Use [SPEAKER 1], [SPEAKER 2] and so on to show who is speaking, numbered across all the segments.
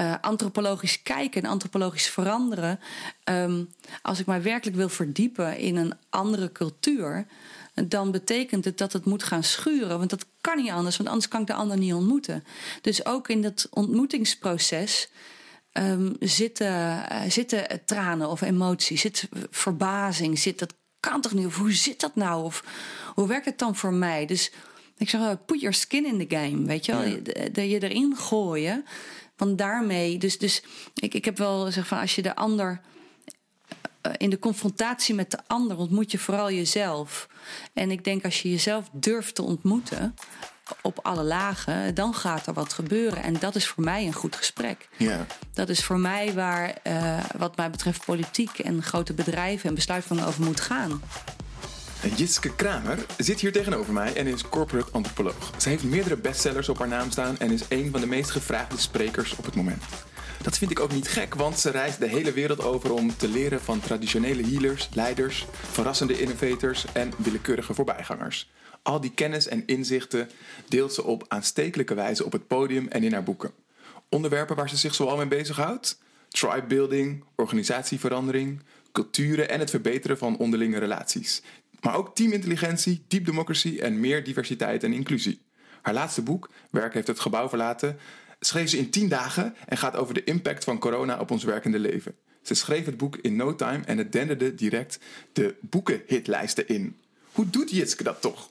[SPEAKER 1] uh, antropologisch kijken en antropologisch veranderen. Um, als ik mij werkelijk wil verdiepen in een andere cultuur, dan betekent het dat het moet gaan schuren. Want dat kan niet anders, want anders kan ik de ander niet ontmoeten. Dus ook in dat ontmoetingsproces um, zitten, uh, zitten tranen of emoties, zit verbazing, zit dat kan toch niet? Of hoe zit dat nou? Of hoe werkt het dan voor mij? Dus ik zeg, put your skin in the game, weet je wel? Ja. Je erin gooien. Want daarmee, dus, dus ik, ik heb wel gezegd van als je de ander eh, in de confrontatie met de ander ontmoet je vooral jezelf. En ik denk als je jezelf durft te ontmoeten op alle lagen, dan gaat er wat gebeuren. En dat is voor mij een goed gesprek.
[SPEAKER 2] Ja.
[SPEAKER 1] Dat is voor mij waar, uh, wat mij betreft, politiek en grote bedrijven en besluitvorming over moet gaan.
[SPEAKER 2] Jitske Kramer zit hier tegenover mij en is corporate antropoloog. Ze heeft meerdere bestsellers op haar naam staan en is een van de meest gevraagde sprekers op het moment. Dat vind ik ook niet gek, want ze reist de hele wereld over om te leren van traditionele healers, leiders, verrassende innovators en willekeurige voorbijgangers. Al die kennis en inzichten deelt ze op aanstekelijke wijze op het podium en in haar boeken. Onderwerpen waar ze zich zoal mee bezighoudt: tribe building, organisatieverandering, culturen en het verbeteren van onderlinge relaties. Maar ook teamintelligentie, diep democratie en meer diversiteit en inclusie. Haar laatste boek, Werk heeft het gebouw verlaten, schreef ze in tien dagen en gaat over de impact van corona op ons werkende leven. Ze schreef het boek in no time en het denderde direct de boekenhitlijsten in. Hoe doet Jitske dat toch?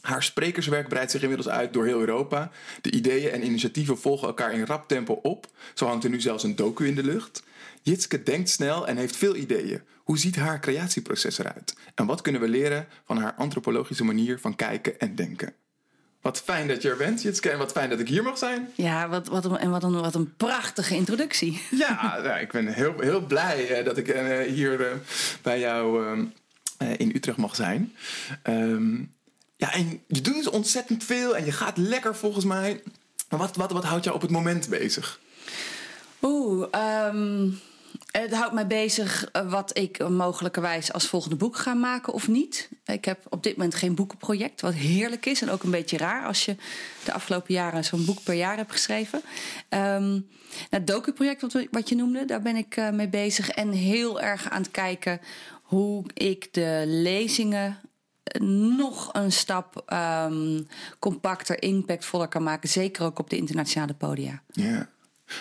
[SPEAKER 2] Haar sprekerswerk breidt zich inmiddels uit door heel Europa. De ideeën en initiatieven volgen elkaar in rap tempo op. Zo hangt er nu zelfs een docu in de lucht. Jitske denkt snel en heeft veel ideeën. Hoe ziet haar creatieproces eruit? En wat kunnen we leren van haar antropologische manier van kijken en denken? Wat fijn dat je er bent, Jitske, en wat fijn dat ik hier mag zijn.
[SPEAKER 1] Ja, wat, wat, een, en wat een, wat een prachtige introductie.
[SPEAKER 2] Ja, nou, ik ben heel, heel blij uh, dat ik uh, hier uh, bij jou in Utrecht mag zijn. Um, ja, en je doet dus ontzettend veel en je gaat lekker volgens mij. Maar wat, wat, wat houdt jou op het moment bezig?
[SPEAKER 1] Oeh, um, het houdt mij bezig wat ik mogelijkerwijs als volgende boek ga maken of niet. Ik heb op dit moment geen boekenproject, wat heerlijk is en ook een beetje raar als je de afgelopen jaren zo'n boek per jaar hebt geschreven. Um, het docu-project wat, wat je noemde, daar ben ik uh, mee bezig en heel erg aan het kijken hoe ik de lezingen nog een stap um, compacter, impactvoller kan maken. Zeker ook op de internationale podia.
[SPEAKER 2] Ja,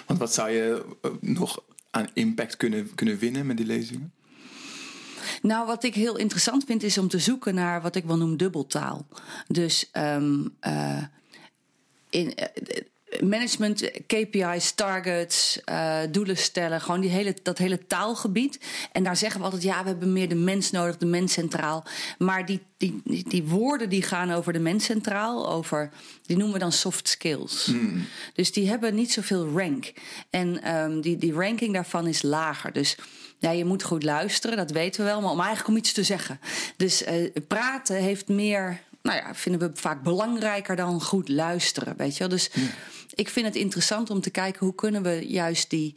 [SPEAKER 2] want wat zou je nog aan impact kunnen, kunnen winnen met die lezingen?
[SPEAKER 1] Nou, wat ik heel interessant vind is om te zoeken naar wat ik wel noem dubbeltaal. Dus um, uh, in, uh, management, KPI's, targets, uh, doelen stellen. Gewoon die hele, dat hele taalgebied. En daar zeggen we altijd, ja, we hebben meer de mens nodig, de mens centraal. Maar die, die, die, die woorden die gaan over de mens centraal, over, die noemen we dan soft skills.
[SPEAKER 2] Mm.
[SPEAKER 1] Dus die hebben niet zoveel rank. En um, die, die ranking daarvan is lager. Dus ja, je moet goed luisteren, dat weten we wel, maar om eigenlijk om iets te zeggen. Dus uh, praten heeft meer nou ja, vinden we vaak belangrijker dan goed luisteren. Weet je wel? Dus ja. Ik vind het interessant om te kijken hoe kunnen we juist die,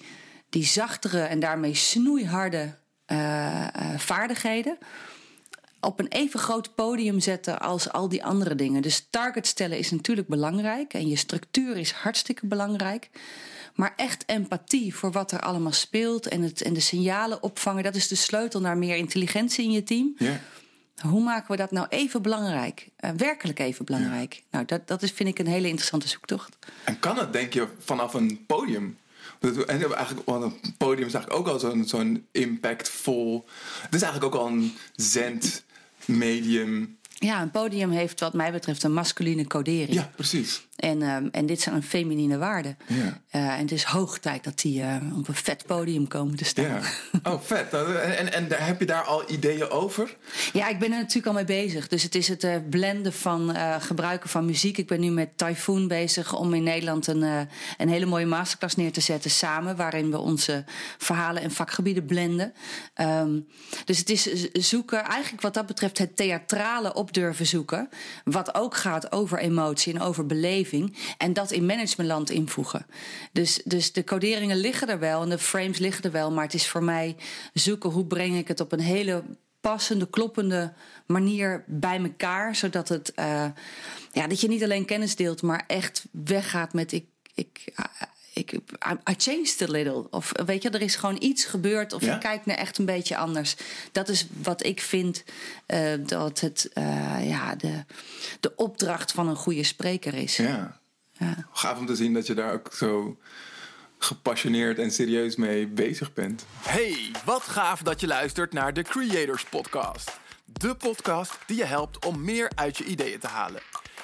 [SPEAKER 1] die zachtere en daarmee snoeiharde uh, uh, vaardigheden op een even groot podium zetten als al die andere dingen. Dus target stellen is natuurlijk belangrijk en je structuur is hartstikke belangrijk. Maar echt empathie voor wat er allemaal speelt en, het, en de signalen opvangen, dat is de sleutel naar meer intelligentie in je team. Hoe maken we dat nou even belangrijk? Uh, werkelijk even belangrijk? Ja. Nou, dat, dat is, vind ik een hele interessante zoektocht.
[SPEAKER 2] En kan het, denk je, vanaf een podium? En eigenlijk, want een podium is eigenlijk ook al zo'n zo'n impactvol. Het is eigenlijk ook al een zend medium.
[SPEAKER 1] Ja, een podium heeft wat mij betreft een masculine codering.
[SPEAKER 2] Ja, precies.
[SPEAKER 1] En, um, en dit zijn een feminine waarden.
[SPEAKER 2] Ja.
[SPEAKER 1] Uh, en het is hoog tijd dat die uh, op een vet podium komen te staan.
[SPEAKER 2] Ja. Oh, vet. En, en daar, heb je daar al ideeën over?
[SPEAKER 1] Ja, ik ben er natuurlijk al mee bezig. Dus het is het uh, blenden van gebruiken van muziek. Ik ben nu met Typhoon bezig om in Nederland een, een hele mooie masterclass neer te zetten samen. Waarin we onze verhalen en vakgebieden blenden. Um, dus het is zoeken, eigenlijk wat dat betreft, het theatrale op durven zoeken. Wat ook gaat over emotie en over beleving. En dat in managementland invoegen. Dus, dus de coderingen liggen er wel en de frames liggen er wel. Maar het is voor mij zoeken hoe breng ik het op een hele passende, kloppende manier bij elkaar. Zodat het, uh, ja, dat je niet alleen kennis deelt, maar echt weggaat met ik. ik ik, I, I changed a little. Of weet je, er is gewoon iets gebeurd. Of
[SPEAKER 2] Ja?
[SPEAKER 1] je kijkt naar echt een beetje anders. Dat is wat ik vind eh, dat het eh, ja, de, de opdracht van een goede spreker is.
[SPEAKER 2] Ja.
[SPEAKER 1] Ja.
[SPEAKER 2] Gaaf om te zien dat je daar ook zo gepassioneerd en serieus mee bezig bent.
[SPEAKER 3] Hey, wat gaaf dat je luistert naar de Creators Podcast. De podcast die je helpt om meer uit je ideeën te halen.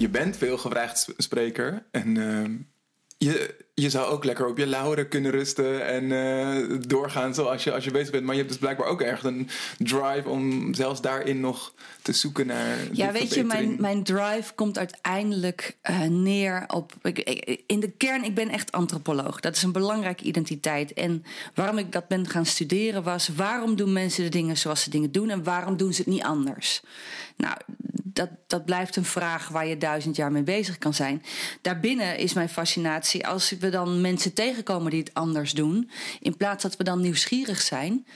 [SPEAKER 2] Je bent veel gevraagd sp- spreker en ehm, je, je zou ook lekker op je lauren kunnen rusten en eh, doorgaan zoals je, als je bezig bent. Maar je hebt dus blijkbaar ook echt een drive om zelfs daarin nog te zoeken naar.
[SPEAKER 1] Ja, weet je, mijn, mijn drive komt uiteindelijk eh, neer op. Ik, ik- in de kern, ik ben echt antropoloog. Dat is een belangrijke identiteit. En waarom ik dat ben gaan studeren was: waarom doen mensen de dingen zoals ze dingen doen en waarom doen ze het niet anders? Nou, dat, dat blijft een vraag waar je duizend jaar mee bezig kan zijn. Daarbinnen is mijn fascinatie als we dan mensen tegenkomen die het anders doen, in plaats dat we dan nieuwsgierig zijn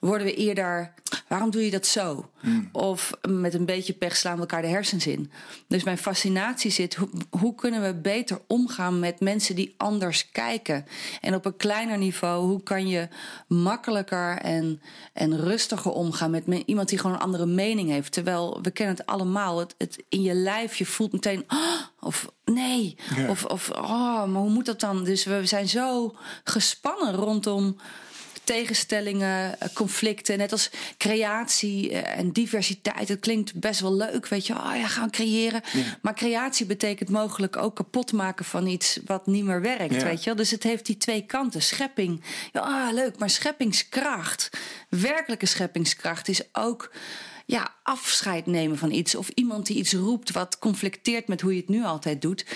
[SPEAKER 1] worden we eerder. Waarom doe je dat zo? Of met een beetje pech slaan we elkaar de hersens in. Dus mijn fascinatie zit. Hoe, hoe kunnen we beter omgaan met mensen die anders kijken? En op een kleiner niveau, hoe kan je makkelijker en, en rustiger omgaan met me- iemand die gewoon een andere mening heeft? Terwijl we kennen het allemaal. Het, het in je lijf, je voelt meteen. "Ah," of nee.
[SPEAKER 2] Ja.
[SPEAKER 1] Of, of oh, maar hoe moet dat dan? Dus we zijn zo gespannen rondom tegenstellingen, eh, conflicten, net als creatie eh, en diversiteit. Het klinkt best wel leuk, weet je. Oh ja, gaan creëren. Maar creatie betekent mogelijk ook kapot maken van iets wat niet meer werkt,
[SPEAKER 2] Ja.
[SPEAKER 1] weet je. Dus het heeft die twee kanten. Schepping, ja, ah, leuk, maar scheppingskracht, werkelijke scheppingskracht is ook ja, afscheid nemen van iets. Of iemand die iets roept wat conflicteert met hoe je het nu altijd doet.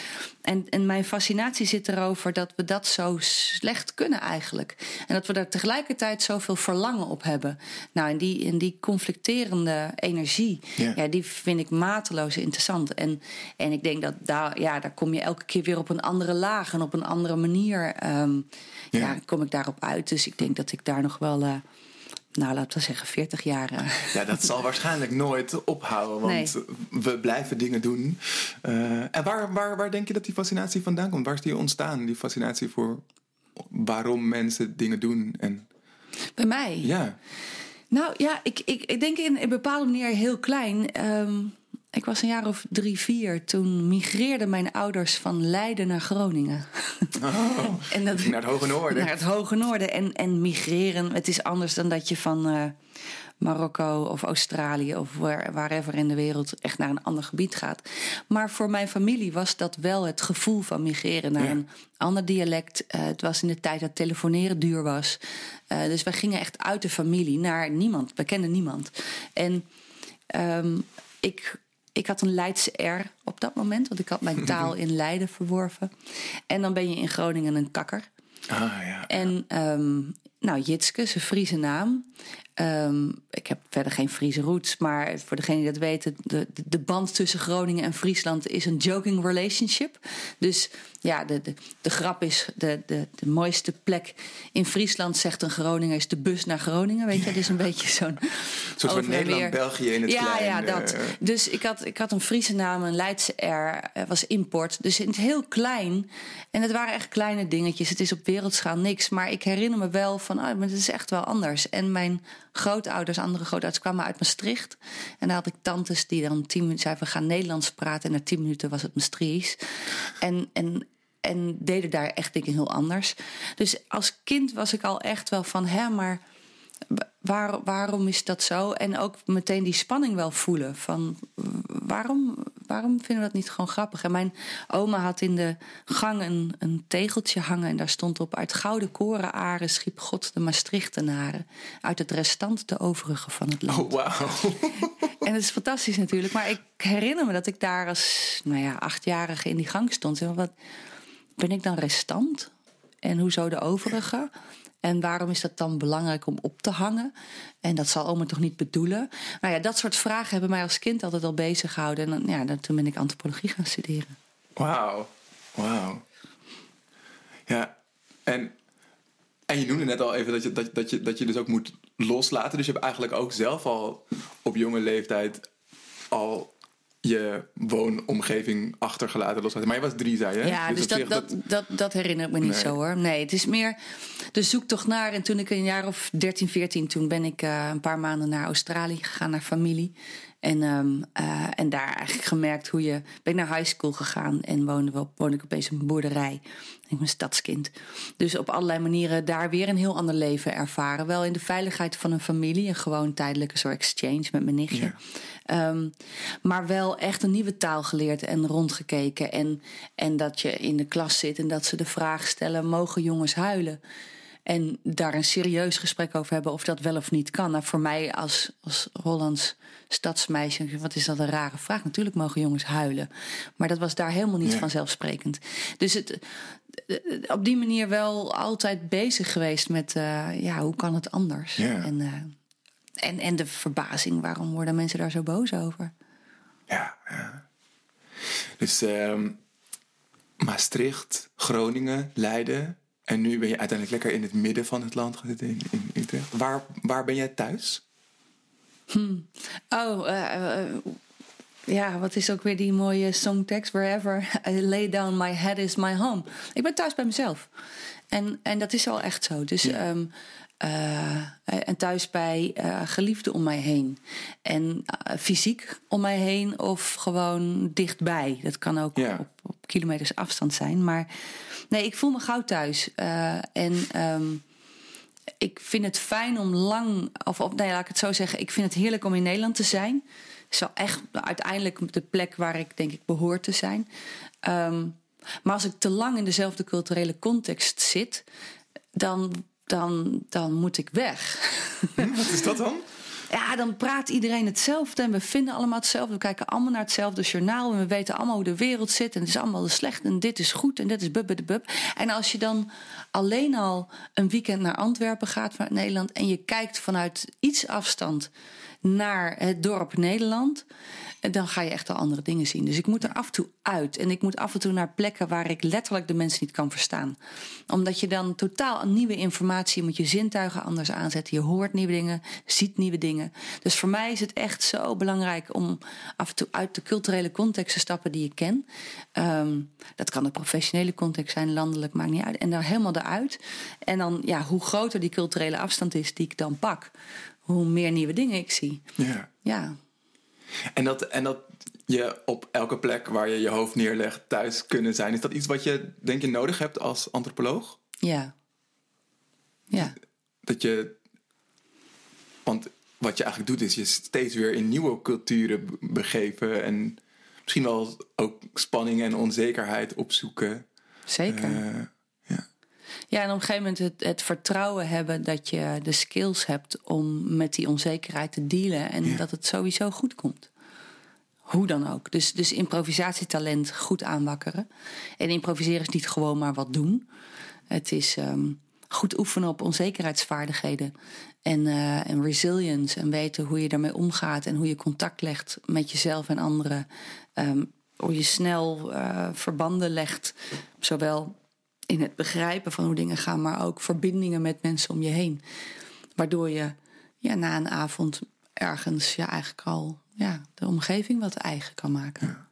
[SPEAKER 1] En, en mijn fascinatie zit erover dat we dat zo slecht kunnen eigenlijk. En dat we daar tegelijkertijd zoveel verlangen op hebben. Nou, en die, en die conflicterende energie,
[SPEAKER 2] Ja.
[SPEAKER 1] ja. die vind ik mateloos interessant. En, en ik denk dat daar, ja, daar kom je elke keer weer op een andere laag en op een andere manier. ehm,
[SPEAKER 2] Ja.
[SPEAKER 1] ja. kom ik daarop uit. Dus ik denk dat ik daar nog wel. eh, nou, laten we zeggen, 40 jaar. eh,
[SPEAKER 2] Ja, dat zal waarschijnlijk nooit ophouden, want we blijven dingen doen. Eh, en waar, waar, waar denk je dat die fascinatie vandaan komt? Waar is die ontstaan, die fascinatie voor waarom mensen dingen doen? En
[SPEAKER 1] Bij mij.
[SPEAKER 2] ja,
[SPEAKER 1] Nou ja, ik, ik, ik denk in een bepaalde manier heel klein. Ehm, ik was een jaar of drie, vier. Toen migreerden mijn ouders van Leiden naar Groningen.
[SPEAKER 2] oh,
[SPEAKER 1] En dat,
[SPEAKER 2] naar het Hoge Noorden.
[SPEAKER 1] Naar het Hoge Noorden. En, en migreren, het is anders dan dat je van eh, Marokko of Australië of waar, wherever in de wereld echt naar een ander gebied gaat. Maar voor mijn familie was dat wel het gevoel van migreren naar
[SPEAKER 2] Ja.
[SPEAKER 1] een ander dialect. Eh, het was in de tijd dat telefoneren duur was. Eh, dus wij gingen echt uit de familie naar niemand. We kenden niemand. En ehm, ik, ik had een Leidse R op dat moment, want ik had mijn taal in Leiden verworven. En dan ben je in Groningen een kakker.
[SPEAKER 2] Ah ja.
[SPEAKER 1] En ehm, nou, Jitske, zijn Friese naam. Ehm, ik heb verder geen Friese roots, maar voor degene die dat weten, de, de, band tussen Groningen en Friesland is een joking relationship. Dus ja, de, de, de grap is, de, de, de mooiste plek in Friesland, zegt een Groninger, is de bus naar Groningen. Weet je, het is een beetje zo'n.
[SPEAKER 2] Soort van. Nederland-België in het
[SPEAKER 1] ja,
[SPEAKER 2] klein.
[SPEAKER 1] Ja, dat.
[SPEAKER 2] eh.
[SPEAKER 1] Dus ik had, ik had een Friese naam, een Leidse R, eh, was import. Dus in het heel klein. En het waren echt kleine dingetjes. Het is op wereldschaal niks. Maar ik herinner me wel van, oh, maar het is echt wel anders. En mijn grootouders, andere grootouders, kwamen uit Maastricht. En daar had ik tantes die dan tien minuten zeiden, we gaan Nederlands praten. En na tien minuten was het Maastrichts. En, en, en deden daar echt dingen heel anders. Dus als kind was ik al echt wel van, hè, maar waar, waarom is dat zo? En ook meteen die spanning wel voelen. Van waarom, waarom vinden we dat niet gewoon grappig? En mijn oma had in de gang een, een tegeltje hangen. En daar stond op: Uit gouden korenaren schiep God de Maastrichtenaren. Uit het restant de overige van het land.
[SPEAKER 2] Oh, wauw.
[SPEAKER 1] En het is fantastisch natuurlijk. Maar ik herinner me dat ik daar als nou ja, achtjarige in die gang stond. En wat ben ik dan restant? En hoezo de overige? En waarom is dat dan belangrijk om op te hangen? En dat zal oma toch niet bedoelen? Nou ja, dat soort vragen hebben mij als kind altijd al bezig gehouden. En dan, ja, dan, toen ben ik antropologie gaan studeren.
[SPEAKER 2] Wauw, wauw. Ja, en, en je noemde net al even dat je, dat, dat, je, dat je dus ook moet loslaten. Dus je hebt eigenlijk ook zelf al op jonge leeftijd al je woonomgeving achtergelaten loslaten. Maar je was drie, zei je?
[SPEAKER 1] Ja, dus, dus dat, dat, dat, dat, herinner ik me niet zo hoor. Nee, het is meer de zoektocht naar. En toen ik een jaar of 13, 14, toen ben ik uh, een paar maanden naar Australië gegaan, naar familie. En, um, uh, en daar eigenlijk gemerkt hoe je. Ben ik naar high school gegaan en woonde, wel, woonde ik opeens op een boerderij. Ik ben stadskind. Dus op allerlei manieren daar weer een heel ander leven ervaren. Wel in de veiligheid van een familie, een gewoon tijdelijke soort exchange met mijn nichtje. Ja. Um, maar wel echt een nieuwe taal geleerd en rondgekeken. En, en dat je in de klas zit en dat ze de vraag stellen: mogen jongens huilen? En daar een serieus gesprek over hebben of dat wel of niet kan. Nou, voor mij als, als Hollands stadsmeisje, wat is dat een rare vraag. Natuurlijk mogen jongens huilen. Maar dat was daar helemaal niet vanzelfsprekend. Dus het, op die manier wel altijd bezig geweest met uh, ja, hoe kan het anders?
[SPEAKER 2] Ja.
[SPEAKER 1] En, uh, en, en de verbazing, waarom worden mensen daar zo boos over?
[SPEAKER 2] Ja, ja. Dus um, Maastricht, Groningen, Leiden. En nu ben je uiteindelijk lekker in het midden van het land gezeten in, in Utrecht. Waar, waar ben jij thuis?
[SPEAKER 1] Hmm. Oh, uh, uh, ja, wat is ook weer die mooie songtekst? Wherever I lay down my head is my home. Ik ben thuis bij mezelf. En, en dat is al echt zo. Dus, ja. um, uh, en thuis bij uh, geliefden om mij heen. En uh, fysiek om mij heen of gewoon dichtbij. Dat kan ook
[SPEAKER 2] ja.
[SPEAKER 1] op, op, kilometers afstand zijn. Maar nee, ik voel me gauw thuis. en um, ik vind het fijn om lang, of op, nee, laat ik het zo zeggen, ik vind het heerlijk om in Nederland te zijn. Het is wel echt uiteindelijk de plek waar ik denk ik behoor te zijn. Um, maar als ik te lang in dezelfde culturele context zit, dan, dan, dan moet ik weg.
[SPEAKER 2] Hm, wat is dat dan?
[SPEAKER 1] Ja, dan praat iedereen hetzelfde en we vinden allemaal hetzelfde. We kijken allemaal naar hetzelfde journaal en we weten allemaal hoe de wereld zit. En het is allemaal slecht en dit is goed en dit is bub, bub. En als je dan alleen al een weekend naar Antwerpen gaat vanuit Nederland... en je kijkt vanuit iets afstand naar het dorp Nederland... dan ga je echt al andere dingen zien. Dus ik moet er af en toe uit. En ik moet af en toe naar plekken waar ik letterlijk de mensen niet kan verstaan. Omdat je dan totaal nieuwe informatie... moet je zintuigen anders aanzetten. Je hoort nieuwe dingen, ziet nieuwe dingen. Dus voor mij is het echt zo belangrijk om af en toe uit de culturele context te stappen die ik ken. Um, dat kan een professionele context zijn, landelijk, maakt niet uit. En daar helemaal eruit. En dan, ja, hoe groter die culturele afstand is die ik dan pak, hoe meer nieuwe dingen ik zie.
[SPEAKER 2] Ja.
[SPEAKER 1] ja.
[SPEAKER 2] En, dat, en dat je op elke plek waar je je hoofd neerlegt thuis kunnen zijn, is dat iets wat je, denk je, nodig hebt als antropoloog?
[SPEAKER 1] Ja. Ja.
[SPEAKER 2] Dat je. Want wat je eigenlijk doet, is je steeds weer in nieuwe culturen begeven. En misschien wel ook spanning en onzekerheid opzoeken.
[SPEAKER 1] Zeker. Uh,
[SPEAKER 2] ja.
[SPEAKER 1] en op een gegeven moment het, het, vertrouwen hebben dat je de skills hebt om met die onzekerheid te dealen. En
[SPEAKER 2] ja.
[SPEAKER 1] dat het sowieso goed komt. Hoe dan ook. Dus, dus improvisatietalent goed aanwakkeren. En improviseren is niet gewoon maar wat doen. Het is um, goed oefenen op onzekerheidsvaardigheden. En, uh, en resilience. En weten hoe je daarmee omgaat. En hoe je contact legt met jezelf en anderen. Um, hoe je snel uh, verbanden legt. Zowel in het begrijpen van hoe dingen gaan. Maar ook verbindingen met mensen om je heen. Waardoor je ja, na een avond ergens ja, eigenlijk al ja, de omgeving wat eigen kan maken.
[SPEAKER 2] Ja.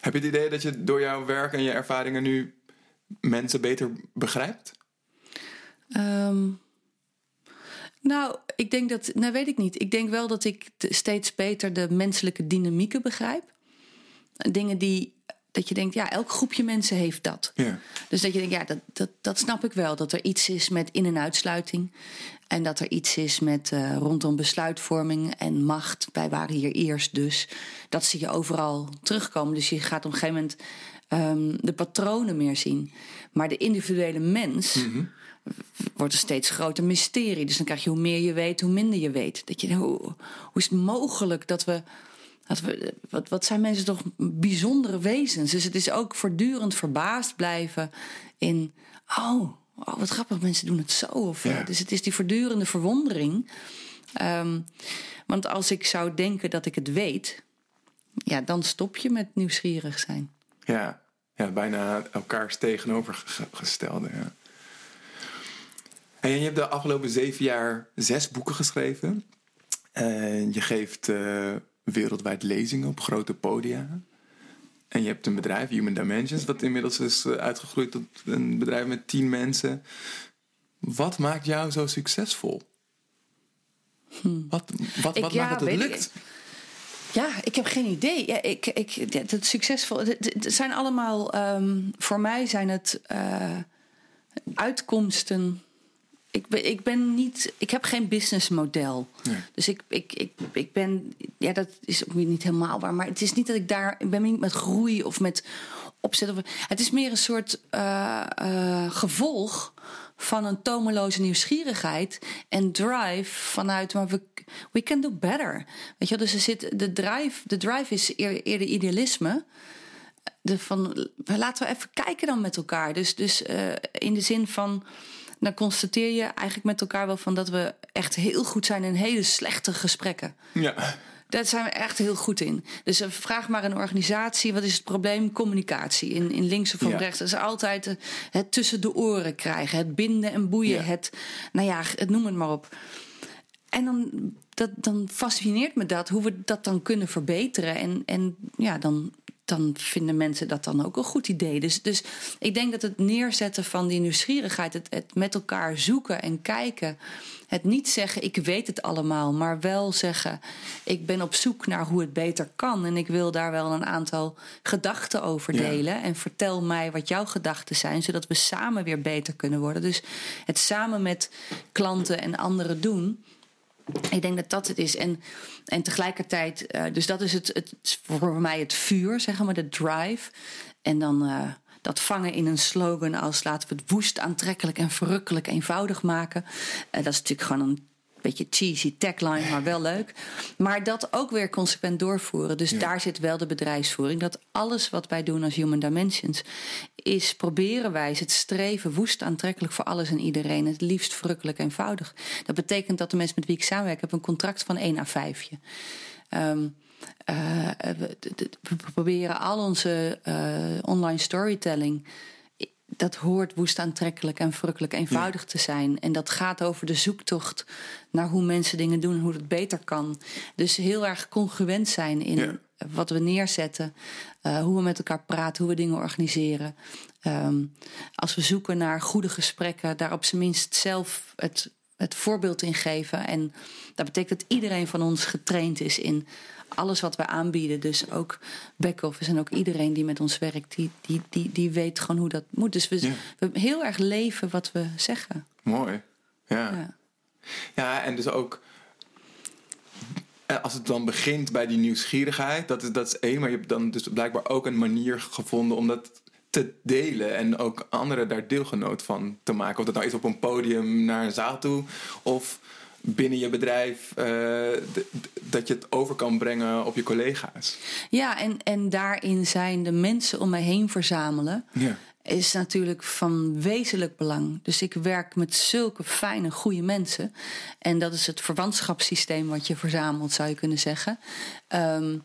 [SPEAKER 2] Heb je het idee dat je door jouw werk en je ervaringen nu mensen beter begrijpt?
[SPEAKER 1] Um, nou, ik denk dat. Nou, weet ik niet. Ik denk wel dat ik steeds beter de menselijke dynamieken begrijp. Dingen die. Dat je denkt, ja, elk groepje mensen heeft dat.
[SPEAKER 2] Ja.
[SPEAKER 1] Dus dat je denkt, ja, dat, dat, dat snap ik wel. Dat er iets is met in- en uitsluiting. En dat er iets is met uh, rondom besluitvorming en macht. Wij waren hier eerst dus. Dat zie je overal terugkomen. Dus je gaat op een gegeven moment um, de patronen meer zien. Maar de individuele mens
[SPEAKER 2] Mhm.
[SPEAKER 1] wordt een steeds groter mysterie. Dus dan krijg je hoe meer je weet, hoe minder je weet. Dat je, hoe, hoe is het mogelijk dat we. Wat, wat zijn mensen toch bijzondere wezens? Dus het is ook voortdurend verbaasd blijven in oh, oh, wat grappig, mensen doen het zo. Of,
[SPEAKER 2] Ja.
[SPEAKER 1] Dus het is die voortdurende verwondering. Ehm, want als ik zou denken dat ik het weet, ja, dan stop je met nieuwsgierig zijn.
[SPEAKER 2] Ja, ja bijna elkaars tegenovergestelde. Ja. En je hebt de afgelopen zeven jaar zes boeken geschreven. En je geeft eh, wereldwijd lezingen op grote podia. En je hebt een bedrijf, Human Dimensions, wat inmiddels is eh, uitgegroeid tot een bedrijf met tien mensen. Wat maakt jou zo succesvol? Wat, wat,
[SPEAKER 1] Ik-
[SPEAKER 2] wat
[SPEAKER 1] ja,
[SPEAKER 2] maakt dat het
[SPEAKER 1] ik-
[SPEAKER 2] lukt?
[SPEAKER 1] Ja, ik heb geen idee. Ja, ik, ik, het, het succesvol. Het zijn allemaal. ehm, voor mij zijn het eh, uitkomsten. Ik ben, ik ben niet. Ik heb geen businessmodel.
[SPEAKER 2] Nee.
[SPEAKER 1] Dus ik, ik, ik, ik ben. Ja, dat is ook niet helemaal waar. Maar het is niet dat ik daar. Ik ben niet met groei of met opzet. Of, het is meer een soort eh, eh, gevolg van een tomeloze nieuwsgierigheid en drive vanuit. Maar we, we can do better. Weet je, wel? dus er zit de drive. De drive is eer- eerder idealisme de van, laten we even kijken dan met elkaar. Dus, dus eh, in de zin van, dan constateer je eigenlijk met elkaar wel van dat we echt heel goed zijn in hele slechte gesprekken.
[SPEAKER 2] Ja.
[SPEAKER 1] Daar zijn we echt heel goed in. Dus eh, vraag maar een organisatie, wat is het probleem? Communicatie. In, in links of van
[SPEAKER 2] Ja.
[SPEAKER 1] rechts. Dat is altijd eh, het tussen de oren krijgen, het binden en boeien.
[SPEAKER 2] Ja.
[SPEAKER 1] Het, nou ja, het noem het maar op. En dan, dat, dan fascineert me dat, hoe we dat dan kunnen verbeteren. En, en ja, dan, dan vinden mensen dat dan ook een goed idee. Dus, dus ik denk dat het neerzetten van die nieuwsgierigheid, het, het met elkaar zoeken en kijken. Het niet zeggen, ik weet het allemaal, maar wel zeggen, ik ben op zoek naar hoe het beter kan. En ik wil daar wel een aantal gedachten over
[SPEAKER 2] Ja.
[SPEAKER 1] delen. En vertel mij wat jouw gedachten zijn, zodat we samen weer beter kunnen worden. Dus het samen met klanten en anderen doen. Ik denk dat dat het is. En, en tegelijkertijd, eh, dus dat is het, het, voor mij het vuur, zeg maar, de drive. En dan eh, dat vangen in een slogan als laten we het woest, aantrekkelijk en verrukkelijk eenvoudig maken. Eh, dat is natuurlijk gewoon een beetje cheesy tagline, maar wel leuk. Maar dat ook weer consequent doorvoeren. Dus daar zit wel de bedrijfsvoering. Dat alles wat wij doen als Human Dimensions is proberen wij het streven woest aantrekkelijk voor alles en iedereen. Het liefst verrukkelijk eenvoudig. Dat betekent dat de mensen met wie ik samenwerk hebben een contract van 1 à 5. Ehm eh, we, proberen al onze eh, online storytelling. Dat hoort woest aantrekkelijk en verrukkelijk eenvoudig te zijn. En dat gaat over de zoektocht naar hoe mensen dingen doen en hoe het beter kan. Dus heel erg congruent zijn in
[SPEAKER 2] Ja.
[SPEAKER 1] wat we neerzetten, eh, hoe we met elkaar praten, hoe we dingen organiseren. Ehm, als we zoeken naar goede gesprekken, daar op zijn minst zelf het, het voorbeeld in geven. En dat betekent dat iedereen van ons getraind is in alles wat we aanbieden. Dus ook back-office en ook iedereen die met ons werkt, die, die, die, die weet gewoon hoe dat moet. Dus we,
[SPEAKER 2] Ja.
[SPEAKER 1] we heel erg leven wat we zeggen.
[SPEAKER 2] Mooi. Ja.
[SPEAKER 1] Ja.
[SPEAKER 2] Ja, en dus ook eh, als het dan begint bij die nieuwsgierigheid, dat is, dat is één, maar je hebt dan dus blijkbaar ook een manier gevonden om dat te delen en ook anderen daar deelgenoot van te maken. Of dat nou is op een podium naar een zaal toe of binnen je bedrijf, eh, dat je het over kan brengen op je collega's.
[SPEAKER 1] Ja, en, en daarin zijn de mensen om mij heen verzamelen.
[SPEAKER 2] Ja.
[SPEAKER 1] is natuurlijk van wezenlijk belang. Dus ik werk met zulke fijne, goede mensen. En dat is het verwantschapssysteem wat je verzamelt, zou je kunnen zeggen. Ehm,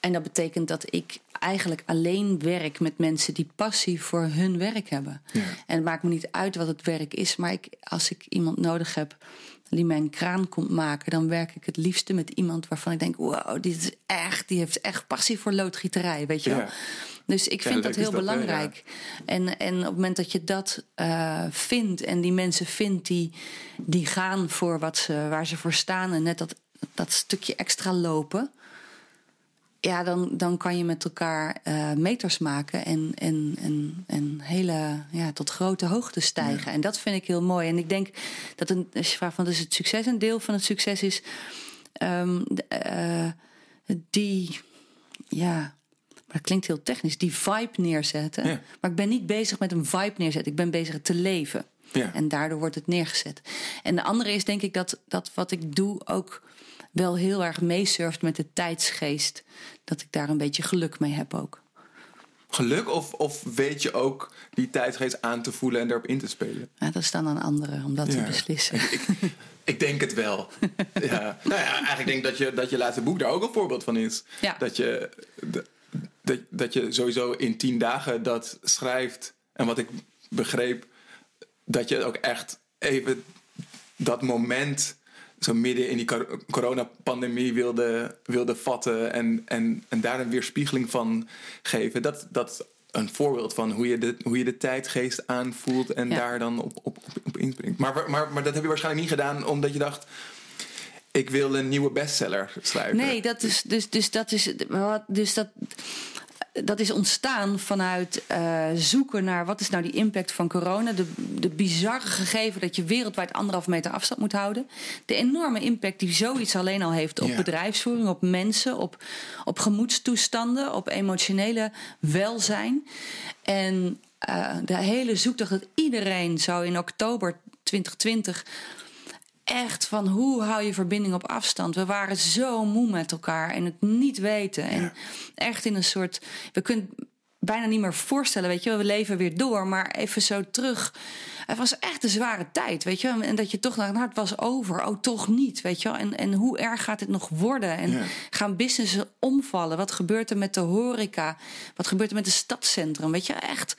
[SPEAKER 1] en dat betekent dat ik eigenlijk alleen werk met mensen die passie voor hun werk hebben.
[SPEAKER 2] Ja.
[SPEAKER 1] En het maakt me niet uit wat het werk is, maar ik, als ik iemand nodig heb die mijn kraan komt maken, dan werk ik het liefste met iemand waarvan ik denk: wow, dit is echt, die heeft echt passie voor loodgieterij, weet je wel.
[SPEAKER 2] Ja.
[SPEAKER 1] Dus ik vind dat heel
[SPEAKER 2] dat, hè, ja.
[SPEAKER 1] belangrijk. En, en op het moment dat je dat eh, vindt en die mensen vindt die, die gaan voor wat ze, waar ze voor staan en net dat, dat stukje extra lopen, ja, dan, dan kan je met elkaar eh, meters maken en, en, en, en hele, ja, tot grote hoogte stijgen. En dat vind ik heel mooi. En ik denk dat een, als je vraagt, wat is het succes? Een deel van het succes is ehm, eh, die, ja, maar dat klinkt heel technisch, die vibe neerzetten.
[SPEAKER 2] Ja.
[SPEAKER 1] Maar ik ben niet bezig met een vibe neerzetten. Ik ben bezig te leven.
[SPEAKER 2] Ja.
[SPEAKER 1] En daardoor wordt het neergezet. En de andere is denk ik dat, dat wat ik doe ook wel heel erg meesurft met de tijdsgeest. Dat ik daar een beetje geluk mee heb ook.
[SPEAKER 2] geluk? Of, of weet je ook die tijdgeest aan te voelen en erop in te spelen?
[SPEAKER 1] Ja, dat is dan aan anderen om dat te beslissen.
[SPEAKER 2] Ik, ik denk het wel. ja. Nou ja, eigenlijk denk ik dat je, dat je laatste boek daar ook een voorbeeld van is.
[SPEAKER 1] Ja.
[SPEAKER 2] Dat, je, dat, dat je sowieso in tien dagen dat schrijft. En wat ik begreep, dat je ook echt even dat moment zo midden in die cor- coronapandemie wilde, wilde vatten en, en, en daar een weerspiegeling van geven. Dat, dat een voorbeeld van hoe je de, hoe je de tijdgeest aanvoelt en
[SPEAKER 1] Ja.
[SPEAKER 2] daar dan op, op, op, op inspringt. Maar, maar, maar dat heb je waarschijnlijk niet gedaan omdat je dacht, ik wil een nieuwe bestseller schrijven.
[SPEAKER 1] Nee, dat is dus, dus dat is wat- dus dat. Dat is ontstaan vanuit eh, zoeken naar wat is nou die impact van corona. De, de bizarre gegeven dat je wereldwijd anderhalf meter afstand moet houden. De enorme impact die zoiets alleen al heeft op
[SPEAKER 2] Ja.
[SPEAKER 1] bedrijfsvoering, op mensen, op, op gemoedstoestanden, op emotionele welzijn. En eh, de hele zoektocht dat iedereen zou in oktober 2020 echt van hoe hou je verbinding op afstand. We waren zo moe met elkaar en het niet weten. En echt in een soort. We kunnen bijna niet meer voorstellen, weet je, wel, we leven weer door, maar even zo terug. Het was echt een zware tijd, weet je. wel. En dat je toch dacht, nou, het was over. Oh, toch niet, weet je wel. En, en hoe erg gaat dit nog worden? En
[SPEAKER 2] Ja.
[SPEAKER 1] gaan businessen omvallen? Wat gebeurt er met de horeca? Wat gebeurt er met het stadscentrum? Weet je, echt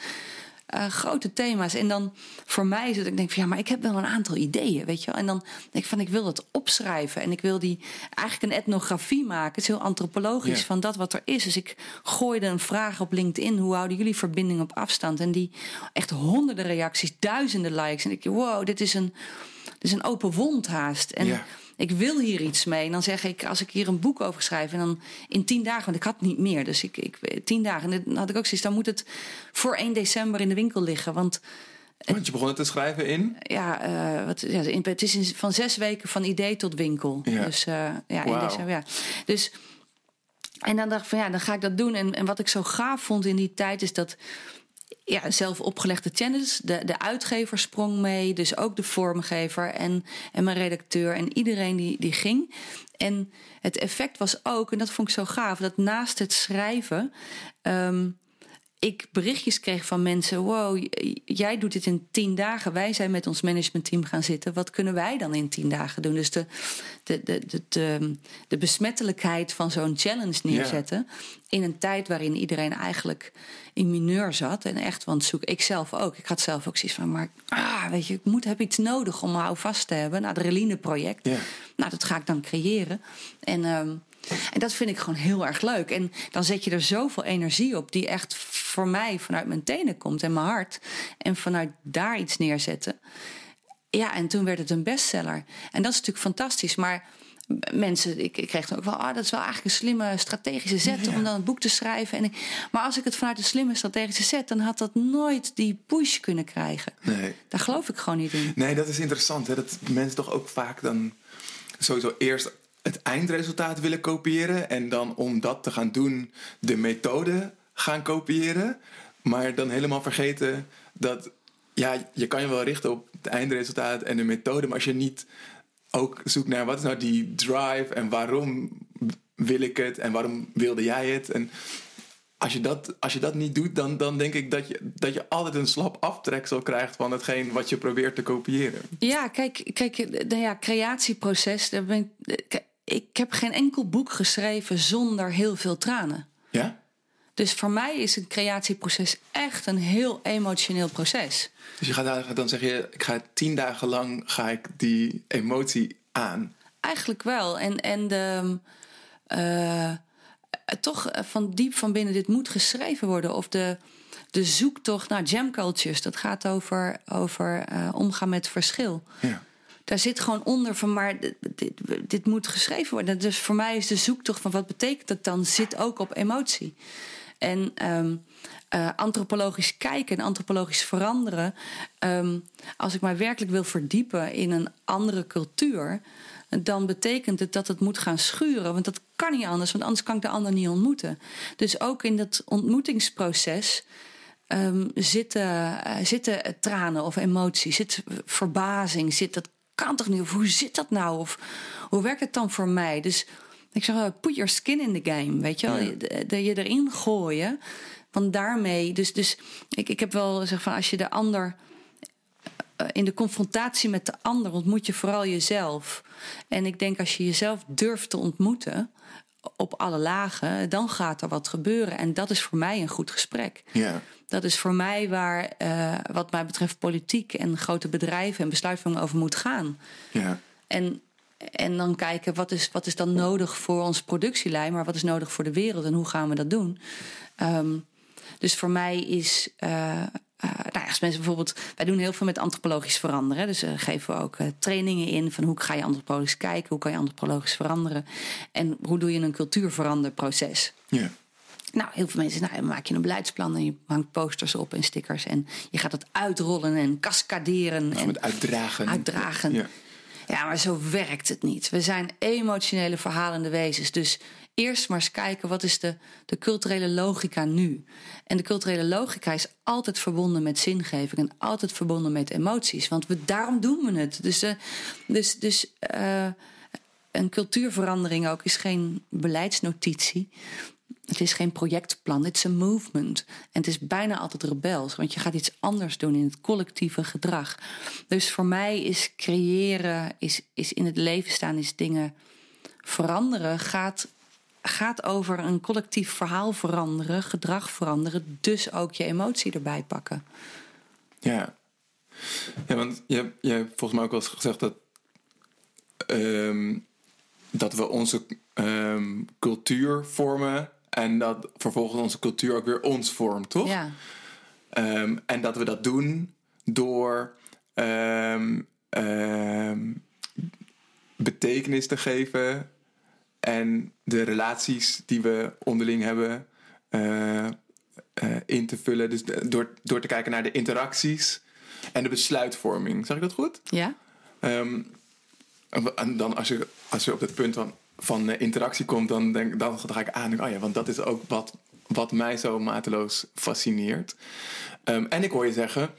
[SPEAKER 1] eh, grote thema's. En dan voor mij is het, ik denk van ja, maar ik heb wel een aantal ideeën, weet je wel. En dan denk ik van, ik wil dat opschrijven. En ik wil die eigenlijk een etnografie maken. Het is heel antropologisch
[SPEAKER 2] Ja.
[SPEAKER 1] van dat wat er is. Dus ik gooide een vraag op LinkedIn. Hoe houden jullie verbinding op afstand? En die echt honderden reacties, duizenden likes. En ik wow, dit is een, dit is een open wond haast. En
[SPEAKER 2] Ja.
[SPEAKER 1] Ik wil hier iets mee. En dan zeg ik, als ik hier een boek over schrijf... en dan in tien dagen, want ik had niet meer. Dus ik, ik tien dagen. En dan had ik ook zoiets, dan moet het voor 1 december in de winkel liggen. Want
[SPEAKER 2] Want je begon het te schrijven in?
[SPEAKER 1] ja, eh, wat, ja in- het is in- van zes weken van idee tot winkel.
[SPEAKER 2] Ja.
[SPEAKER 1] Dus eh, ja, in
[SPEAKER 2] Wauw.
[SPEAKER 1] december. Ja. Dus, en dan dacht ik van ja, dan ga ik dat doen. En, en wat ik zo gaaf vond in die tijd is dat ja, zelf opgelegde channels. De, de uitgever sprong mee, dus ook de vormgever en, en mijn redacteur en iedereen die, die ging. En het effect was ook, en dat vond ik zo gaaf, dat naast het schrijven. ehm, ik berichtjes kreeg van mensen: Wow, jij doet dit in tien dagen. Wij zijn met ons managementteam gaan zitten. Wat kunnen wij dan in tien dagen doen? Dus de, de, de, de, de, besmettelijkheid van zo'n challenge neerzetten. In een tijd waarin iedereen eigenlijk in mineur zat. En echt, want zoek ik zelf ook. Ik had zelf ook zoiets van: Maar ah, weet je, ik moet, heb iets nodig om hou vast te hebben. Nou, het Reline-project.
[SPEAKER 2] Ja.
[SPEAKER 1] Nou, dat ga ik dan creëren. En, ehm, en dat vind ik gewoon heel erg leuk. En dan zet je er zoveel energie op, die echt voor mij vanuit mijn tenen komt en mijn hart. En vanuit daar iets neerzetten. Ja, en toen werd het een bestseller. En dat is natuurlijk fantastisch. Maar mensen, ik, ik kreeg dan ook wel, ah, dat is wel eigenlijk een slimme strategische zet om dan het boek te schrijven. En ik- maar als ik het vanuit een slimme strategische zet, dan had dat nooit die push kunnen krijgen.
[SPEAKER 2] Nee.
[SPEAKER 1] Daar geloof ik gewoon niet in.
[SPEAKER 2] Nee, dat is interessant. Hè? Dat mensen toch ook vaak dan sowieso eerst het eindresultaat willen kopiëren. En dan om dat te gaan doen, de methode gaan kopiëren. Maar dan helemaal vergeten dat ja, je kan je wel richten op het eindresultaat en de methode. Maar als je niet ook zoekt naar wat is nou die drive en waarom wil ik het en waarom wilde jij het. En als je dat, als je dat niet doet, dan, dan denk ik dat je, dat je altijd een slap aftreksel krijgt van hetgeen wat je probeert te kopiëren.
[SPEAKER 1] Ja, kijk, kijk nou ja, creatieproces. Daar ben kijk, ik heb geen enkel boek geschreven zonder heel veel tranen.
[SPEAKER 2] Ja?
[SPEAKER 1] Dus voor mij is een creatieproces echt een heel emotioneel proces.
[SPEAKER 2] Dus je gaat dan zeg je, ik ga tien dagen lang ga ik die emotie aan.
[SPEAKER 1] Eigenlijk wel. En, en de, eh, eh, toch van diep van binnen, dit moet geschreven worden. Of de, de zoektocht naar jam cultures. Dat gaat over, over eh, omgaan met verschil.
[SPEAKER 2] Ja.
[SPEAKER 1] Daar zit gewoon onder van, maar dit, dit, moet geschreven worden. Dus voor mij is de zoektocht van wat betekent dat dan, zit ook op emotie. En ehm, eh, antropologisch kijken en antropologisch veranderen. ehm, als ik mij werkelijk wil verdiepen in een andere cultuur, dan betekent het dat het moet gaan schuren. Want dat kan niet anders, want anders kan ik de ander niet ontmoeten. Dus ook in dat ontmoetingsproces ehm, zitten, eh, zitten tranen of emoties, zit verbazing, zit dat kan toch niet? Of hoe zit dat nou? Of hoe werkt het dan voor mij? Dus ik zeg wel, put your skin in the game, weet je wel?
[SPEAKER 2] Ja.
[SPEAKER 1] Je erin gooien. Want daarmee, dus, dus ik, ik heb wel gezegd van als je de ander eh, in de confrontatie met de ander ontmoet je vooral jezelf. En ik denk als je jezelf durft te ontmoeten op alle lagen, dan gaat er wat gebeuren. En dat is voor mij een goed gesprek.
[SPEAKER 2] Ja.
[SPEAKER 1] Dat is voor mij waar, uh, wat mij betreft, politiek en grote bedrijven en besluitvorming over moet gaan.
[SPEAKER 2] Ja.
[SPEAKER 1] En, en dan kijken wat is, wat is dan nodig voor onze productielijn, maar wat is nodig voor de wereld en hoe gaan we dat doen. Um, dus voor mij is uh, uh, nou ja, als mensen bijvoorbeeld, wij doen heel veel met antropologisch veranderen. Dus uh, geven we ook uh, trainingen in van hoe ga je antropologisch kijken, hoe kan je antropologisch veranderen en hoe doe je een cultuurveranderproces.
[SPEAKER 2] Ja.
[SPEAKER 1] Nou, heel veel mensen, nou, dan maak je een beleidsplan en je hangt posters op en stickers en je gaat het uitrollen en cascaderen.
[SPEAKER 2] en
[SPEAKER 1] met
[SPEAKER 2] uitdragen.
[SPEAKER 1] Uitdragen.
[SPEAKER 2] Ja.
[SPEAKER 1] ja, maar zo werkt het niet. We zijn emotionele verhalende wezens. Dus eerst maar eens kijken wat is de, de culturele logica nu. En de culturele logica is altijd verbonden met zingeving en altijd verbonden met emoties. Want we, daarom doen we het. Dus, uh, dus, dus uh, een cultuurverandering ook is geen beleidsnotitie. Het is geen projectplan, het is een movement. En het is bijna altijd rebels, want je gaat iets anders doen in het collectieve gedrag. Dus voor mij is creëren, is, is in het leven staan, is dingen veranderen, gaat gaat over een collectief verhaal veranderen, gedrag veranderen, dus ook je emotie erbij pakken.
[SPEAKER 2] Ja, ja want je, je hebt volgens mij ook wel eens gezegd dat, um, dat we onze um, cultuur vormen en dat vervolgens onze cultuur ook weer ons vormt, toch?
[SPEAKER 1] Ja.
[SPEAKER 2] Um, en dat we dat doen door betekenis te geven en de relaties die we onderling hebben uh, uh, in te vullen. Dus door, door te kijken naar de interacties en de besluitvorming. Zeg ik dat goed?
[SPEAKER 1] Ja.
[SPEAKER 2] Um, en dan als je, als je op het punt van, van interactie komt, dan, denk, dan ga ik aan. Oh ja, want dat is ook wat, wat mij zo mateloos fascineert. Um, en ik hoor je zeggen,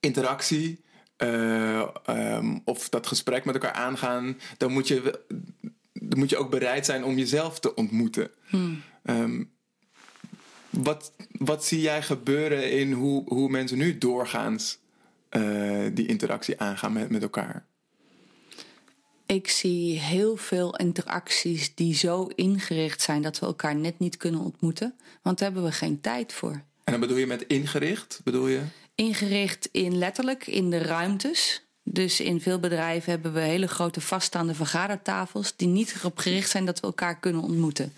[SPEAKER 2] interactie. Uh, um, of dat gesprek met elkaar aangaan, dan moet je dan moet je ook bereid zijn om jezelf te ontmoeten.
[SPEAKER 1] Hmm.
[SPEAKER 2] Um, wat, wat zie jij gebeuren in hoe, hoe mensen nu doorgaans uh, die interactie aangaan met, met elkaar?
[SPEAKER 1] Ik zie heel veel interacties die zo ingericht zijn dat we elkaar net niet kunnen ontmoeten. Want daar hebben we geen tijd voor.
[SPEAKER 2] En dan bedoel je met ingericht? Bedoel je?
[SPEAKER 1] Ingericht in letterlijk in de ruimtes. Dus in veel bedrijven hebben we hele grote vaststaande vergadertafels die niet erop gericht zijn dat we elkaar kunnen ontmoeten.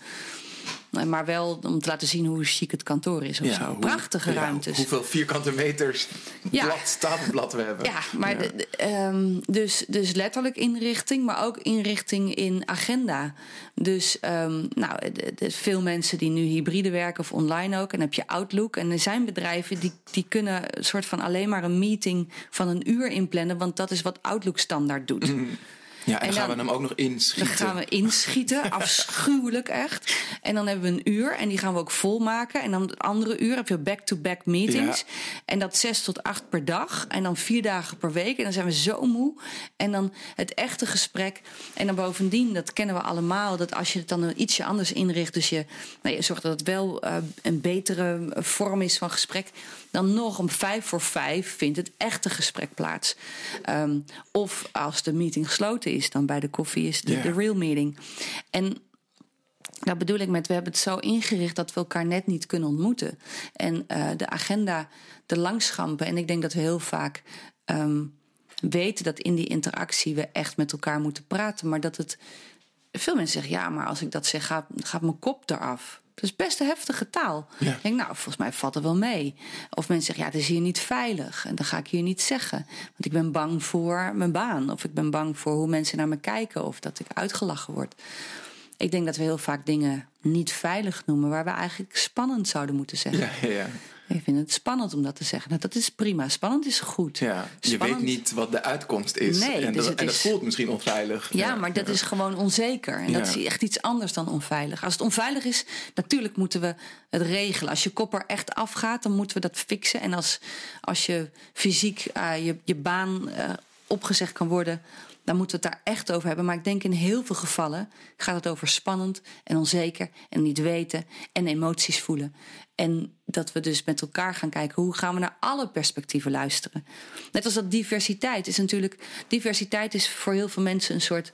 [SPEAKER 1] Maar wel om te laten zien hoe chic het kantoor is of
[SPEAKER 2] ja,
[SPEAKER 1] zo.
[SPEAKER 2] Hoe,
[SPEAKER 1] Prachtige
[SPEAKER 2] ja,
[SPEAKER 1] ruimtes.
[SPEAKER 2] Hoeveel vierkante meters
[SPEAKER 1] Ja.
[SPEAKER 2] blad, tafelblad we hebben.
[SPEAKER 1] Ja, maar de- de- ehm, dus, dus letterlijk inrichting, maar ook inrichting in agenda. Dus ehm, nou, de- veel mensen die nu hybride werken of online ook. En dan heb je Outlook. En er zijn bedrijven die, die kunnen een soort van alleen maar een meeting van een uur inplannen. Want dat is wat Outlook standaard doet.
[SPEAKER 2] Ja, en,
[SPEAKER 1] En
[SPEAKER 2] gaan
[SPEAKER 1] dan-
[SPEAKER 2] we hem ook nog
[SPEAKER 1] Dan
[SPEAKER 2] inschieten.
[SPEAKER 1] gaan we inschieten, afschuwelijk echt. En dan hebben we een uur en die gaan we ook volmaken. En dan het andere uur heb je back-to-back meetings.
[SPEAKER 2] Ja.
[SPEAKER 1] En dat zes tot acht per dag. En dan vier dagen per week. En dan zijn we zo moe. En dan het echte gesprek. En dan bovendien, dat kennen we allemaal... dat als je het dan ietsje anders inricht... dus je, nou, je zorgt dat het wel eh, een betere vorm is van gesprek... dan nog om vijf voor vijf vindt het echte gesprek plaats. Ehm, of als de meeting gesloten is, dan bij de koffie is de, de real meeting. En dat bedoel ik met, we hebben het zo ingericht dat we elkaar net niet kunnen ontmoeten. En eh, de agenda, de langschampen. En ik denk dat we heel vaak ehm, weten dat in die interactie we echt met elkaar moeten praten. Maar dat het. Veel mensen zeggen, ja, maar als ik dat zeg, gaat, gaat mijn kop eraf. Dat is best een heftige taal.
[SPEAKER 2] Ja.
[SPEAKER 1] Ik denk, nou, volgens mij valt het wel mee. Of mensen zeggen, ja, het is hier niet veilig. En dan ga ik hier niet zeggen. Want ik ben bang voor mijn baan. Of ik ben bang voor hoe mensen naar me kijken. Of dat ik uitgelachen word. Ik denk dat we heel vaak dingen niet veilig noemen, waar we eigenlijk spannend zouden moeten zeggen.
[SPEAKER 2] Ja, ja, ja.
[SPEAKER 1] Ik vind het spannend om dat te zeggen. Nou, dat is prima. Spannend is goed.
[SPEAKER 2] ja. Je weet niet wat de uitkomst is.
[SPEAKER 1] Nee,
[SPEAKER 2] en,
[SPEAKER 1] dus
[SPEAKER 2] dat, en dat voelt misschien onveilig.
[SPEAKER 1] Ja, maar dat is gewoon onzeker. En dat is echt iets anders dan onveilig. Als het onveilig is, natuurlijk moeten we het regelen. Als je kop er echt afgaat, dan moeten we dat fixen. En als, als je fysiek eh, je, je baan eh, opgezegd kan worden, dan moeten we het daar echt over hebben. Maar ik denk in heel veel gevallen gaat het over spannend en onzeker en niet weten en emoties voelen. En dat we dus met elkaar gaan kijken hoe gaan we naar alle perspectieven luisteren. Net als dat diversiteit is natuurlijk. Diversiteit is voor heel veel mensen een soort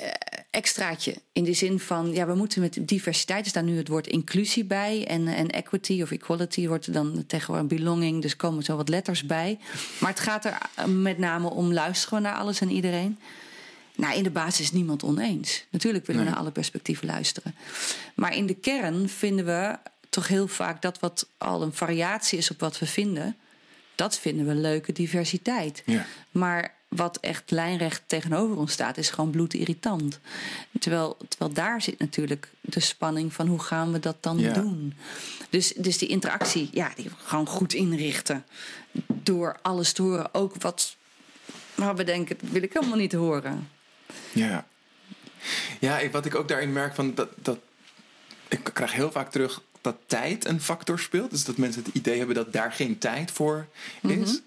[SPEAKER 1] uh, extraatje. In de zin van, ja, we moeten met diversiteit, er staat nu het woord inclusie bij. En, en equity of equality wordt er dan tegenwoordig belonging. Dus komen zo wat letters bij. Maar het gaat er eh, met name om luisteren we naar alles en iedereen. Nou, in de basis is niemand oneens. Natuurlijk willen we naar alle perspectieven luisteren. Maar in de kern vinden we toch heel vaak dat wat al een variatie is op wat we vinden. Dat vinden we leuke diversiteit.
[SPEAKER 2] Ja.
[SPEAKER 1] Maar wat echt lijnrecht tegenover ons staat, is gewoon bloedirritant. Terwijl, terwijl daar zit natuurlijk de spanning van hoe gaan we dat dan
[SPEAKER 2] Ja.
[SPEAKER 1] doen. Dus, dus die interactie, ja, die gewoon goed inrichten. Door alles te horen, ook wat waar we denken, dat wil ik helemaal niet horen.
[SPEAKER 2] Ja. Ja, wat ik ook daarin merk van dat, dat. Ik krijg heel vaak terug dat tijd een factor speelt. Dus dat mensen het idee hebben dat daar geen tijd voor is.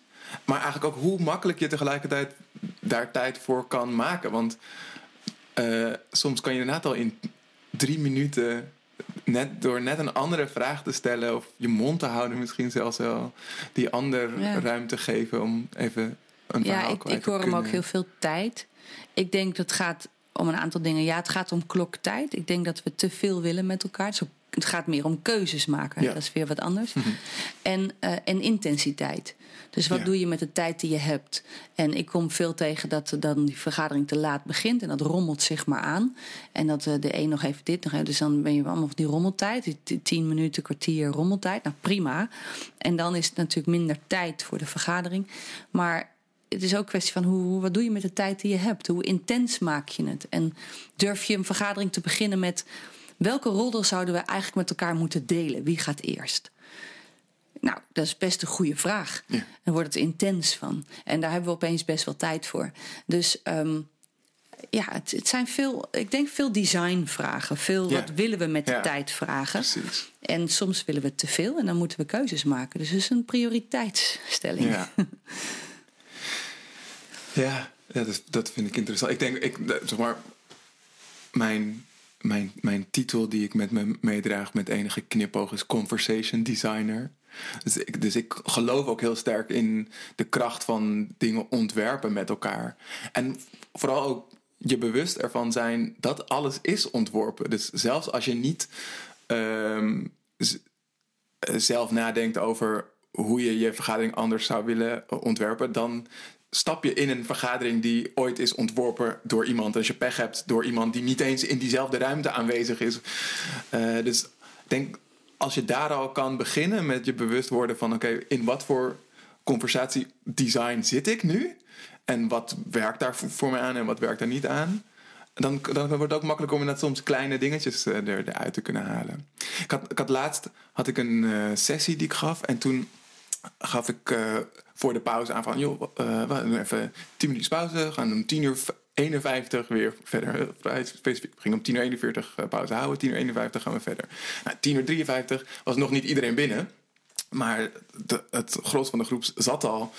[SPEAKER 2] Maar eigenlijk ook hoe makkelijk je tegelijkertijd daar tijd voor kan maken. Want eh, soms kan je inderdaad al in drie minuten. Net, door net een andere vraag te stellen, of je mond te houden, misschien zelfs wel, die ander
[SPEAKER 1] Ja.
[SPEAKER 2] ruimte geven om even een verhaal
[SPEAKER 1] Ja, ik,
[SPEAKER 2] kwijt
[SPEAKER 1] ik
[SPEAKER 2] te
[SPEAKER 1] hoor hem ook heel veel tijd. Ik denk dat gaat om een aantal dingen. Ja, het gaat om kloktijd. Ik denk dat we te veel willen met elkaar. Dus het gaat meer om keuzes maken.
[SPEAKER 2] Ja.
[SPEAKER 1] Dat is weer wat anders. En, eh, en intensiteit. Dus wat
[SPEAKER 2] Ja.
[SPEAKER 1] doe je met de tijd die je hebt? En ik kom veel tegen dat dan die vergadering te laat begint. En dat rommelt zich maar aan. En dat eh, de een nog even dit, nog even. Dus dan ben je allemaal op die rommeltijd. Die tien minuten, kwartier rommeltijd. Nou, prima. En dan is het natuurlijk minder tijd voor de vergadering. Maar het is ook een kwestie van hoe, wat doe je met de tijd die je hebt? Hoe intens maak je het? En durf je een vergadering te beginnen met welke rol zouden we eigenlijk met elkaar moeten delen? Wie gaat eerst? Nou, dat is best een goede vraag.
[SPEAKER 2] Ja.
[SPEAKER 1] Dan wordt het intens van. En daar hebben we opeens best wel tijd voor. Dus ehm, ja, het, het zijn veel, ik denk veel designvragen. Veel
[SPEAKER 2] Ja.
[SPEAKER 1] wat willen we met de
[SPEAKER 2] Ja.
[SPEAKER 1] tijd vragen.
[SPEAKER 2] Precies.
[SPEAKER 1] En soms willen we te veel en dan moeten we keuzes maken. Dus het is een prioriteitsstelling.
[SPEAKER 2] Ja. ja, ja dat, dat vind ik interessant. Ik denk, ik, zeg maar, mijn, mijn, mijn titel die ik met me meedraag met enige knipoog is Conversation Designer. Dus ik, dus ik geloof ook heel sterk in de kracht van dingen ontwerpen met elkaar. En vooral ook je bewust ervan zijn dat alles is ontworpen. Dus zelfs als je niet ehm, eh, zelf nadenkt over hoe je je vergadering anders zou willen ontwerpen, dan stap je in een vergadering die ooit is ontworpen door iemand. Als je pech hebt door iemand die niet eens in diezelfde ruimte aanwezig is. Eh, dus denk, als je daar al kan beginnen met je bewust worden van: oké, in wat voor conversatiedesign zit ik nu? En wat werkt daar voor, mij aan en wat werkt daar niet aan? Dan, dan wordt het ook makkelijk om inderdaad soms kleine dingetjes eh, er, eruit te kunnen halen. Ik had, ik had laatst had ik een eh, sessie die ik gaf. En toen gaf ik voor de pauze aan van... joh, eh, we doen even 10 minuutjes pauze. We gaan om 10 uur 51 weer verder. Eh, specifiek. We gingen om 10 uur 41 eh, pauze houden. 10 uur 51 gaan we verder. Nou, 10 uur 53 was nog niet iedereen binnen. Maar de, het gros van de groep zat al.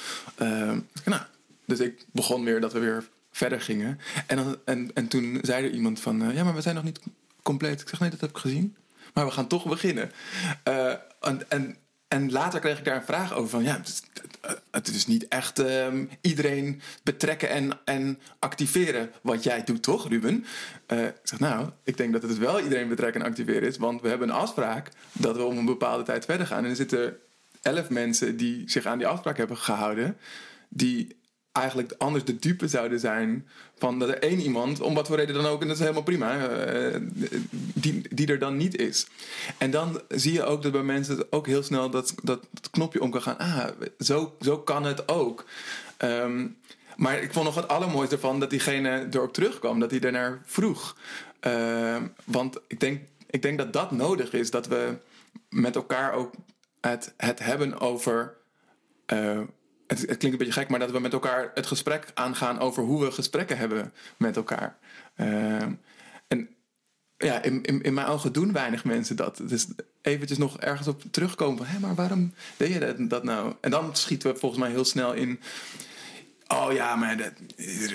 [SPEAKER 2] Nou, dus ik begon meer dat we weer verder gingen. En, dan, en, en toen zei er iemand van... ja, maar we zijn nog niet compleet. Ik zeg, nee, dat heb ik gezien. Maar we gaan toch beginnen. En, en, en later kreeg ik daar een vraag over van... ja, het is, is niet echt ehm, iedereen betrekken en, en activeren wat jij doet, toch, Ruben? Eh, ik zeg, nou, ik denk dat het wel iedereen betrekken en activeren is... want we hebben een afspraak dat we om een bepaalde tijd verder gaan. En er zitten elf mensen die zich aan die afspraak hebben gehouden... die eigenlijk anders de dupe zouden zijn van dat er één iemand, om wat voor reden dan ook, en dat is helemaal prima, eh, die, die er dan niet is. En dan zie je ook dat bij mensen ook heel snel dat, dat knopje om kan gaan. Ah, zo, zo kan het ook. Ehm, maar ik vond nog het allermooiste ervan dat diegene erop terugkwam, dat hij daarnaar vroeg. Ehm, want ik denk, ik denk dat dat nodig is, dat we met elkaar ook het, het hebben over. eh, het, het klinkt een beetje gek, maar dat we met elkaar het gesprek aangaan over hoe we gesprekken hebben met elkaar. Ehm, en ja, in, in, in mijn ogen doen weinig mensen dat. Dus eventjes nog ergens op terugkomen van... hé, maar waarom deed je dat, dat nou? En dan schieten we volgens mij heel snel in... oh, ja, maar dat,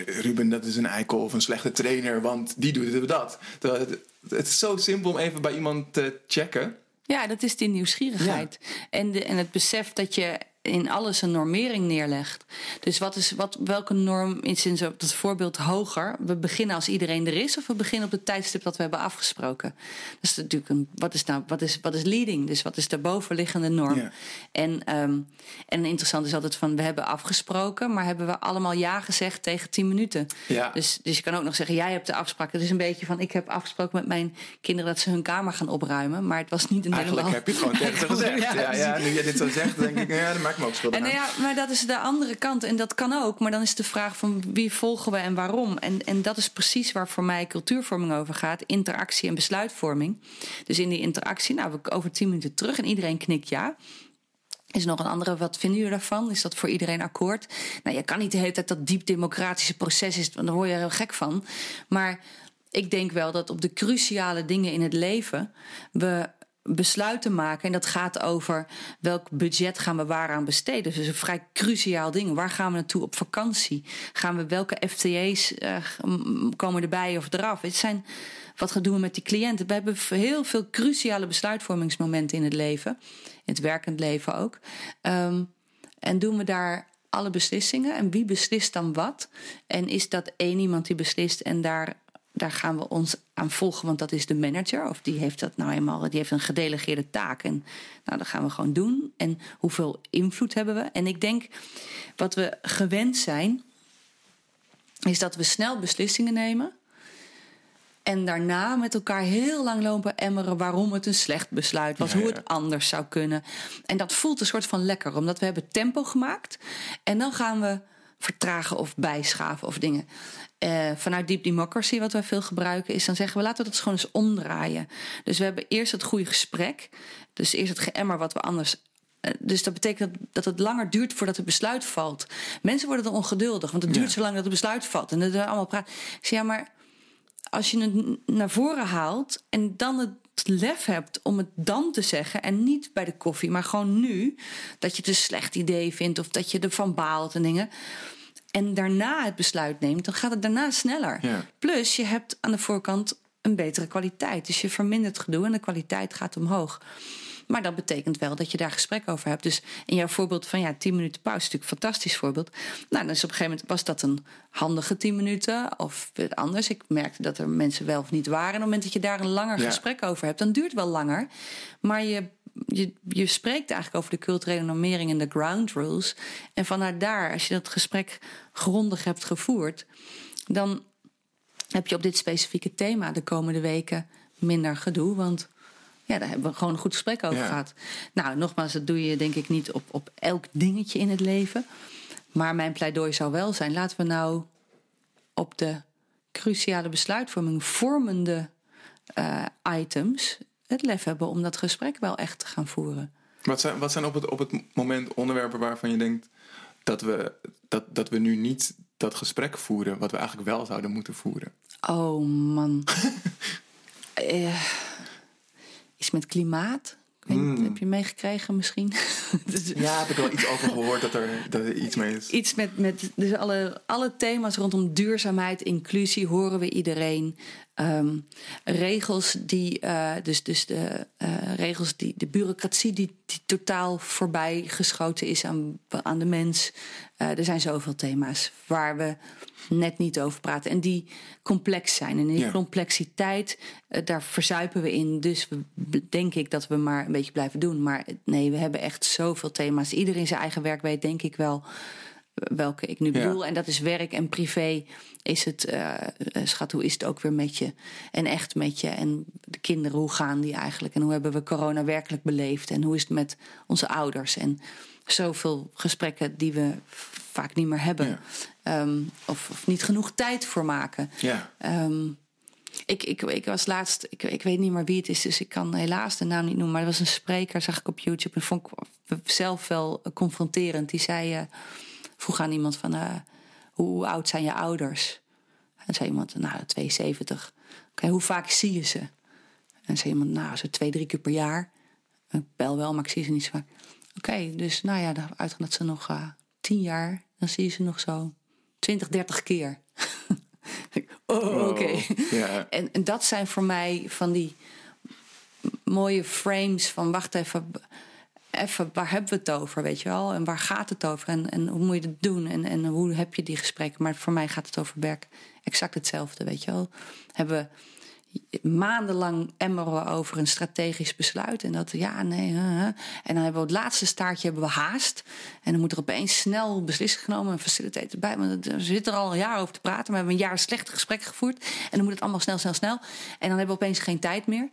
[SPEAKER 2] Ruben dat is een eikel of een slechte trainer, want die doet dat. Het, het is zo simpel om even bij iemand te checken.
[SPEAKER 1] Ja, dat is die nieuwsgierigheid. En, de, en het besef dat je in alles een normering neerlegt. Dus wat is, wat, welke norm is in zo, dat voorbeeld hoger? We beginnen als iedereen er is, of we beginnen op het tijdstip dat we hebben afgesproken? Dat is natuurlijk een, wat is nou, wat is, wat is leading? Dus wat is de bovenliggende norm? En, um, en interessant is altijd van, we hebben afgesproken, maar hebben we allemaal ja gezegd tegen tien minuten?
[SPEAKER 2] Ja.
[SPEAKER 1] Dus, dus je kan ook nog zeggen, jij hebt de afspraak. Het is een beetje van, ik heb afgesproken met mijn kinderen dat ze hun kamer gaan opruimen, maar het was niet een
[SPEAKER 2] Eigenlijk heb je het gewoon tegen ze gezegd. Ja, ja, nu jij dit zo zegt, denk ik, ja, dat maakt me ook schuldig
[SPEAKER 1] en, ja, maar dat is de andere kant. En dat kan ook. Maar dan is de vraag van wie volgen we en waarom. En, en dat is precies waar voor mij cultuurvorming over gaat. Interactie en besluitvorming. Dus in die interactie, nou, we over tien minuten terug en iedereen knikt ja. Is nog een andere, wat vinden jullie daarvan? Is dat voor iedereen akkoord? Nou, je kan niet de hele tijd dat diep democratische proces is, want daar word je heel gek van. Maar ik denk wel dat op de cruciale dingen in het leven we besluiten maken. En dat gaat over welk budget gaan we waaraan besteden. Dus een vrij cruciaal ding. Waar gaan we naartoe op vakantie? Gaan we welke FTA's uh, eh, komen erbij of eraf? Het zijn wat gaan doen we met die cliënten? We hebben heel veel cruciale besluitvormingsmomenten in het leven. In het werkend leven ook. Um, en doen we daar alle beslissingen? En wie beslist dan wat? En is dat één iemand die beslist en daar daar gaan we ons aan volgen, want dat is de manager. Of die heeft dat nou eenmaal, die heeft een gedelegeerde taak. En nou, dat gaan we gewoon doen. En hoeveel invloed hebben we? En ik denk, wat we gewend zijn, is dat we snel beslissingen nemen. En daarna met elkaar heel lang lopen emmeren waarom het een slecht besluit was, hoe het anders zou kunnen. En dat voelt een soort van lekker, omdat we hebben tempo gemaakt. En dan gaan we vertragen of bijschaven of dingen. Uh, vanuit Deep Democracy, wat wij veel gebruiken, is dan zeggen we laten we dat gewoon eens omdraaien. Dus we hebben eerst het goede gesprek. Dus eerst het geëmmer wat we anders uh, dus dat betekent dat het langer duurt voordat het besluit valt. Mensen worden dan ongeduldig, want het duurt zo lang dat het besluit valt. En dat we allemaal praten. Ik zeg, ja, maar als je het naar voren haalt en dan het lef hebt om het dan te zeggen en niet bij de koffie, maar gewoon nu, dat je het een slecht idee vindt of dat je ervan baalt en dingen en daarna het besluit neemt, dan gaat het daarna sneller. Plus, je hebt aan de voorkant een betere kwaliteit. Dus je vermindert gedoe en de kwaliteit gaat omhoog. Maar dat betekent wel dat je daar gesprek over hebt. Dus in jouw voorbeeld van ja, 10 minuten pauze is natuurlijk een fantastisch voorbeeld. Nou, dus op een gegeven moment was dat een handige 10 minuten of anders. Ik merkte dat er mensen wel of niet waren. En op het moment dat je daar een langer gesprek over hebt, dan duurt het wel langer. Maar je je, je spreekt eigenlijk over de culturele normering en de ground rules. En vanuit daar, als je dat gesprek grondig hebt gevoerd, dan heb je op dit specifieke thema de komende weken minder gedoe. Want ja, daar hebben we gewoon een goed gesprek over gehad. Nou, nogmaals, dat doe je denk ik niet op, op elk dingetje in het leven. Maar mijn pleidooi zou wel zijn: laten we nou op de cruciale besluitvorming vormende uh, items het lef hebben om dat gesprek wel echt te gaan voeren.
[SPEAKER 2] Wat zijn, wat zijn op, het, op het moment onderwerpen waarvan je denkt dat we, dat, dat we nu niet dat gesprek voeren wat we eigenlijk wel zouden moeten voeren?
[SPEAKER 1] Oh man. uh, iets met klimaat? Hmm. Heb je meegekregen misschien?
[SPEAKER 2] ja, heb ik wel iets over gehoord dat er, dat er iets mee is.
[SPEAKER 1] Iets met, met dus alle, alle thema's rondom duurzaamheid, inclusie horen we iedereen. Um, regels die, uh, dus, dus de uh, regels die, de bureaucratie die, die totaal voorbij geschoten is aan, aan de mens. Uh, er zijn zoveel thema's waar we net niet over praten. En die complex zijn. En in die complexiteit, daar verzuipen we in. Dus we, denk ik dat we maar een beetje blijven doen. Maar nee, we hebben echt zoveel thema's. Iedereen zijn eigen werk weet, denk ik wel welke ik nu bedoel. En dat is werk en privé. Is het, uh, schat, hoe is het ook weer met je? En echt met je. En de kinderen, hoe gaan die eigenlijk? En hoe hebben we corona werkelijk beleefd? En hoe is het met onze ouders? En zoveel gesprekken die we vaak niet meer hebben. Um, of, of, niet genoeg tijd voor maken.
[SPEAKER 2] Ja.
[SPEAKER 1] Um, ik, ik, ik was laatst, ik, ik weet niet meer wie het is, dus ik kan helaas de naam niet noemen. Maar er was een spreker, zag ik op YouTube. En vond ik zelf wel confronterend. Die zei. Uh, vroeg aan iemand van, uh, hoe oud zijn je ouders? En zei iemand, nou, 72. Oké, hoe vaak zie je ze? En zei iemand, nou, zo twee, drie keer per jaar. Ik bel wel, maar ik zie ze niet zo vaak. Oké, dus nou ja, uitgaan dat ze nog uh, tien jaar, dan zie je ze nog zo 20, 30 keer. oh, oké. En, en dat zijn voor mij van die mooie frames van wacht even, even, waar hebben we het over, weet je wel? En waar gaat het over? En, en hoe moet je het doen? En, en hoe heb je die gesprekken? Maar voor mij gaat het over werk exact hetzelfde, weet je wel? Hebben we maandenlang emmeren we over een strategisch besluit. En dat, ja, nee. En dan hebben we het laatste staartje hebben we haast. En dan moet er opeens snel beslissing genomen. Een facilitator bij. We zitten er al een jaar over te praten. Maar we hebben een jaar slechte gesprekken gevoerd. En dan moet het allemaal snel, snel, snel. En dan hebben we opeens geen tijd meer.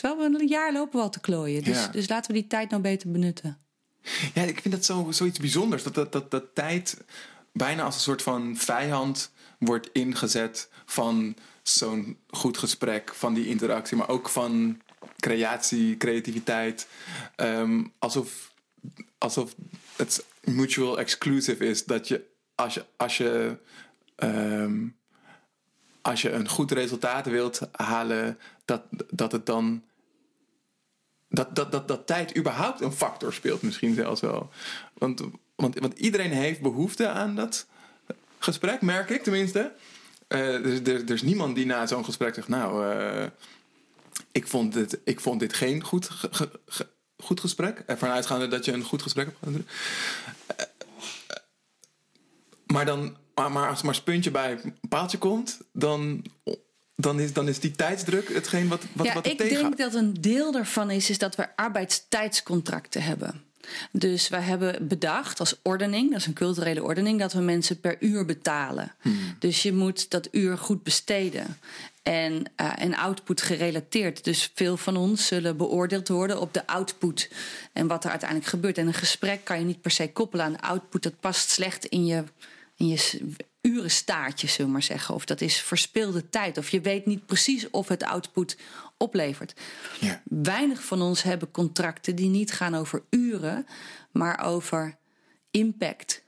[SPEAKER 1] Terwijl we een jaar lopen we al te klooien. Dus,
[SPEAKER 2] Ja.
[SPEAKER 1] dus laten we die tijd nou beter benutten.
[SPEAKER 2] Ja, ik vind dat zo, zoiets bijzonders. Dat, dat, dat, dat tijd bijna als een soort van vijand wordt ingezet van zo'n goed gesprek, van die interactie, maar ook van creatie, creativiteit. Ehm, alsof, alsof het mutual exclusive is dat je als je, als je, ehm, als je een goed resultaat wilt halen, dat, dat het dan dat, dat, dat, dat tijd überhaupt een factor speelt, misschien zelfs wel. Want, want, want iedereen heeft behoefte aan dat gesprek, merk ik tenminste. Eh, er, er, er is niemand die na zo'n gesprek zegt: Nou, eh, ik, vond dit, ik vond dit geen goed, goed gesprek. Ervan uitgaande dat je een goed gesprek hebt gehad. Eh, maar, dan, maar, maar als maar als puntje bij een paaltje komt, dan, dan, is, dan is die tijdsdruk hetgeen wat, wat,
[SPEAKER 1] ja,
[SPEAKER 2] wat
[SPEAKER 1] ik denk dat een deel daarvan is, is dat we arbeidstijdscontracten hebben. Dus wij hebben bedacht als ordening, dat is een culturele ordening, dat we mensen per uur betalen. Dus je moet dat uur goed besteden. En, eh, en output gerelateerd. Dus veel van ons zullen beoordeeld worden op de output en wat er uiteindelijk gebeurt. En een gesprek kan je niet per se koppelen aan de output. Dat past slecht in je, in je urenstaartje, zullen we maar zeggen. Of dat is verspilde tijd. Of je weet niet precies of het output oplevert.
[SPEAKER 2] Ja.
[SPEAKER 1] Weinig van ons hebben contracten die niet gaan over uren, maar over impact.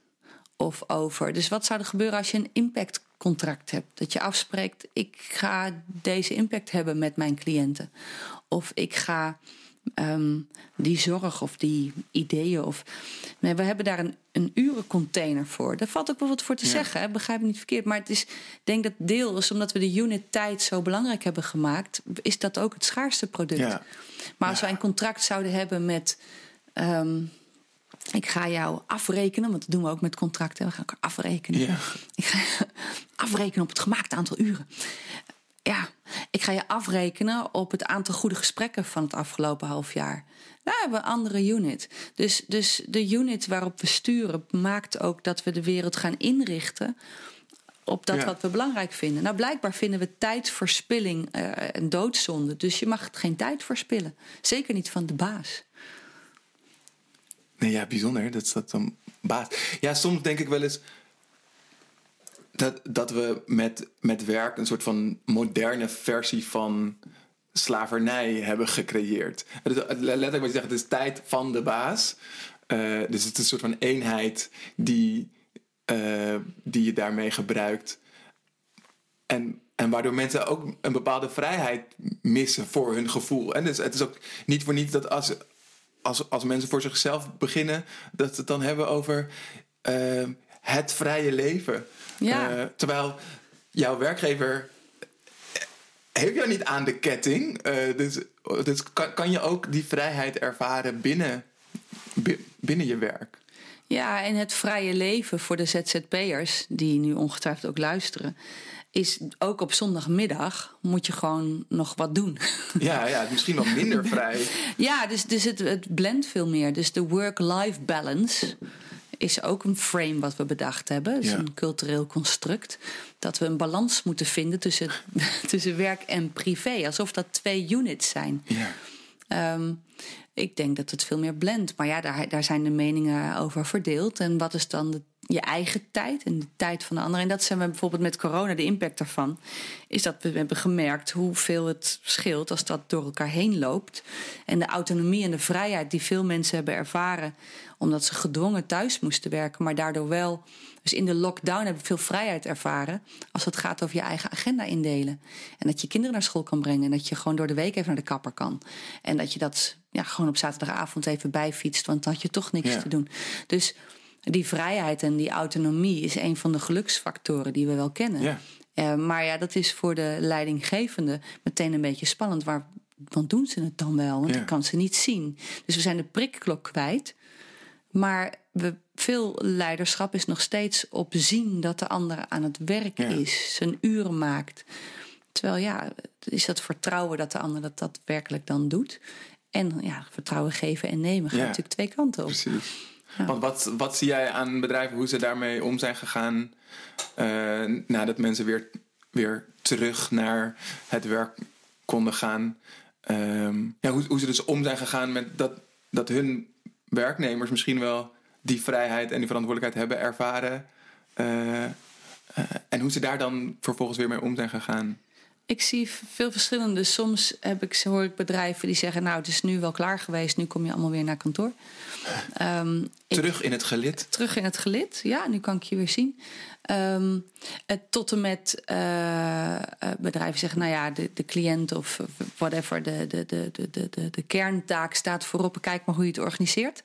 [SPEAKER 1] Of over. Dus wat zou er gebeuren als je een impactcontract hebt? Dat je afspreekt: ik ga deze impact hebben met mijn cliënten. Of ik ga ehm, die zorg of die ideeën. Of, nee, we hebben daar een, een urencontainer voor. Daar valt ook wel wat voor te
[SPEAKER 2] Ja.
[SPEAKER 1] zeggen. Hè? Begrijp me niet verkeerd. Maar het is, ik denk dat deels omdat we de unit tijd zo belangrijk hebben gemaakt, is dat ook het schaarste product.
[SPEAKER 2] Ja.
[SPEAKER 1] Maar als wij een contract zouden hebben met. ehm, ik ga jou afrekenen, want dat doen we ook met contracten. We gaan elkaar afrekenen.
[SPEAKER 2] Ja.
[SPEAKER 1] Ik ga afrekenen op het gemaakte aantal uren. Ja, ik ga je afrekenen op het aantal goede gesprekken van het afgelopen half jaar. Daar hebben we een andere unit. Dus, dus de unit waarop we sturen maakt ook dat we de wereld gaan inrichten op dat
[SPEAKER 2] Ja.
[SPEAKER 1] wat we belangrijk vinden. Nou, blijkbaar vinden we tijdverspilling eh, een doodzonde. Dus je mag geen tijd verspillen. Zeker niet van de baas.
[SPEAKER 2] Nee, ja, bijzonder. Dat is dat dan baas. Ja, soms denk ik wel eens dat, dat we met, met werk een soort van moderne versie van slavernij hebben gecreëerd. Letterlijk wat je zegt, het is tijd van de baas. Eh, dus het is een soort van eenheid die, eh, die je daarmee gebruikt. En, en waardoor mensen ook een bepaalde vrijheid missen voor hun gevoel. En dus het is ook niet voor niets dat als, als, als mensen voor zichzelf beginnen, dat ze het dan hebben over eh, het vrije leven.
[SPEAKER 1] Ja.
[SPEAKER 2] Eh, terwijl jouw werkgever heeft jou niet aan de ketting. eh, dus dus kan, kan je ook die vrijheid ervaren binnen, bi- binnen je werk.
[SPEAKER 1] Ja, en het vrije leven voor de ZZP'ers, die nu ongetwijfeld ook luisteren, is ook op zondagmiddag moet je gewoon nog wat doen.
[SPEAKER 2] Ja, ja misschien wel minder vrij.
[SPEAKER 1] ja, dus, dus het, het blendt veel meer. Dus de work-life balance is ook een frame wat we bedacht hebben.
[SPEAKER 2] Ja.
[SPEAKER 1] een cultureel construct. Dat we een balans moeten vinden tussen, tussen werk en privé. Alsof dat twee units zijn.
[SPEAKER 2] Ja.
[SPEAKER 1] Ehm, ik denk dat het veel meer blendt. Maar ja, daar, daar zijn de meningen over verdeeld. En wat is dan de, je eigen tijd en de tijd van de ander? En dat zijn we bijvoorbeeld met corona, de impact daarvan. Is dat we hebben gemerkt hoeveel het scheelt als dat door elkaar heen loopt. En de autonomie en de vrijheid die veel mensen hebben ervaren. omdat ze gedwongen thuis moesten werken, maar daardoor wel. Dus in de lockdown hebben we veel vrijheid ervaren. als het gaat over je eigen agenda indelen. En dat je kinderen naar school kan brengen. En dat je gewoon door de week even naar de kapper kan. En dat je dat ja, gewoon op zaterdagavond even bijfietst, want dan had je toch niks
[SPEAKER 2] Ja.
[SPEAKER 1] te doen. Dus die vrijheid en die autonomie is een van de geluksfactoren die we wel kennen.
[SPEAKER 2] Ja.
[SPEAKER 1] Eh, maar ja, dat is voor de leidinggevende meteen een beetje spannend. Waar, want doen ze het dan wel? Want
[SPEAKER 2] Ja.
[SPEAKER 1] ik kan ze niet zien. Dus we zijn de prikklok kwijt. Maar we, veel leiderschap is nog steeds op zien dat de ander aan het werk
[SPEAKER 2] Ja.
[SPEAKER 1] is, zijn uren maakt. Terwijl ja, is dat vertrouwen dat de ander dat daadwerkelijk dan doet. En ja, vertrouwen geven en nemen gaat
[SPEAKER 2] Ja.
[SPEAKER 1] natuurlijk twee kanten op.
[SPEAKER 2] Precies. Want wat, wat zie jij aan bedrijven, hoe ze daarmee om zijn gegaan eh, nadat mensen weer, weer terug naar het werk konden gaan? Ehm, ja, hoe, hoe ze dus om zijn gegaan met dat, dat hun werknemers misschien wel die vrijheid en die verantwoordelijkheid hebben ervaren. eh, eh, en hoe ze daar dan vervolgens weer mee om zijn gegaan.
[SPEAKER 1] Ik zie veel verschillende. Soms heb ik, hoor ik bedrijven die zeggen: Nou, het is nu wel klaar geweest, nu kom je allemaal weer naar kantoor. Ehm, ik-
[SPEAKER 2] Terug in het gelid.
[SPEAKER 1] terug in het gelid. Ja, nu kan ik je weer zien. Ehm, tot en met eh, eh, bedrijven zeggen, nou ja, de, de cliënt of whatever, de, de, de, de, de, de, de kerntaak staat voorop. Kijk maar hoe je het organiseert.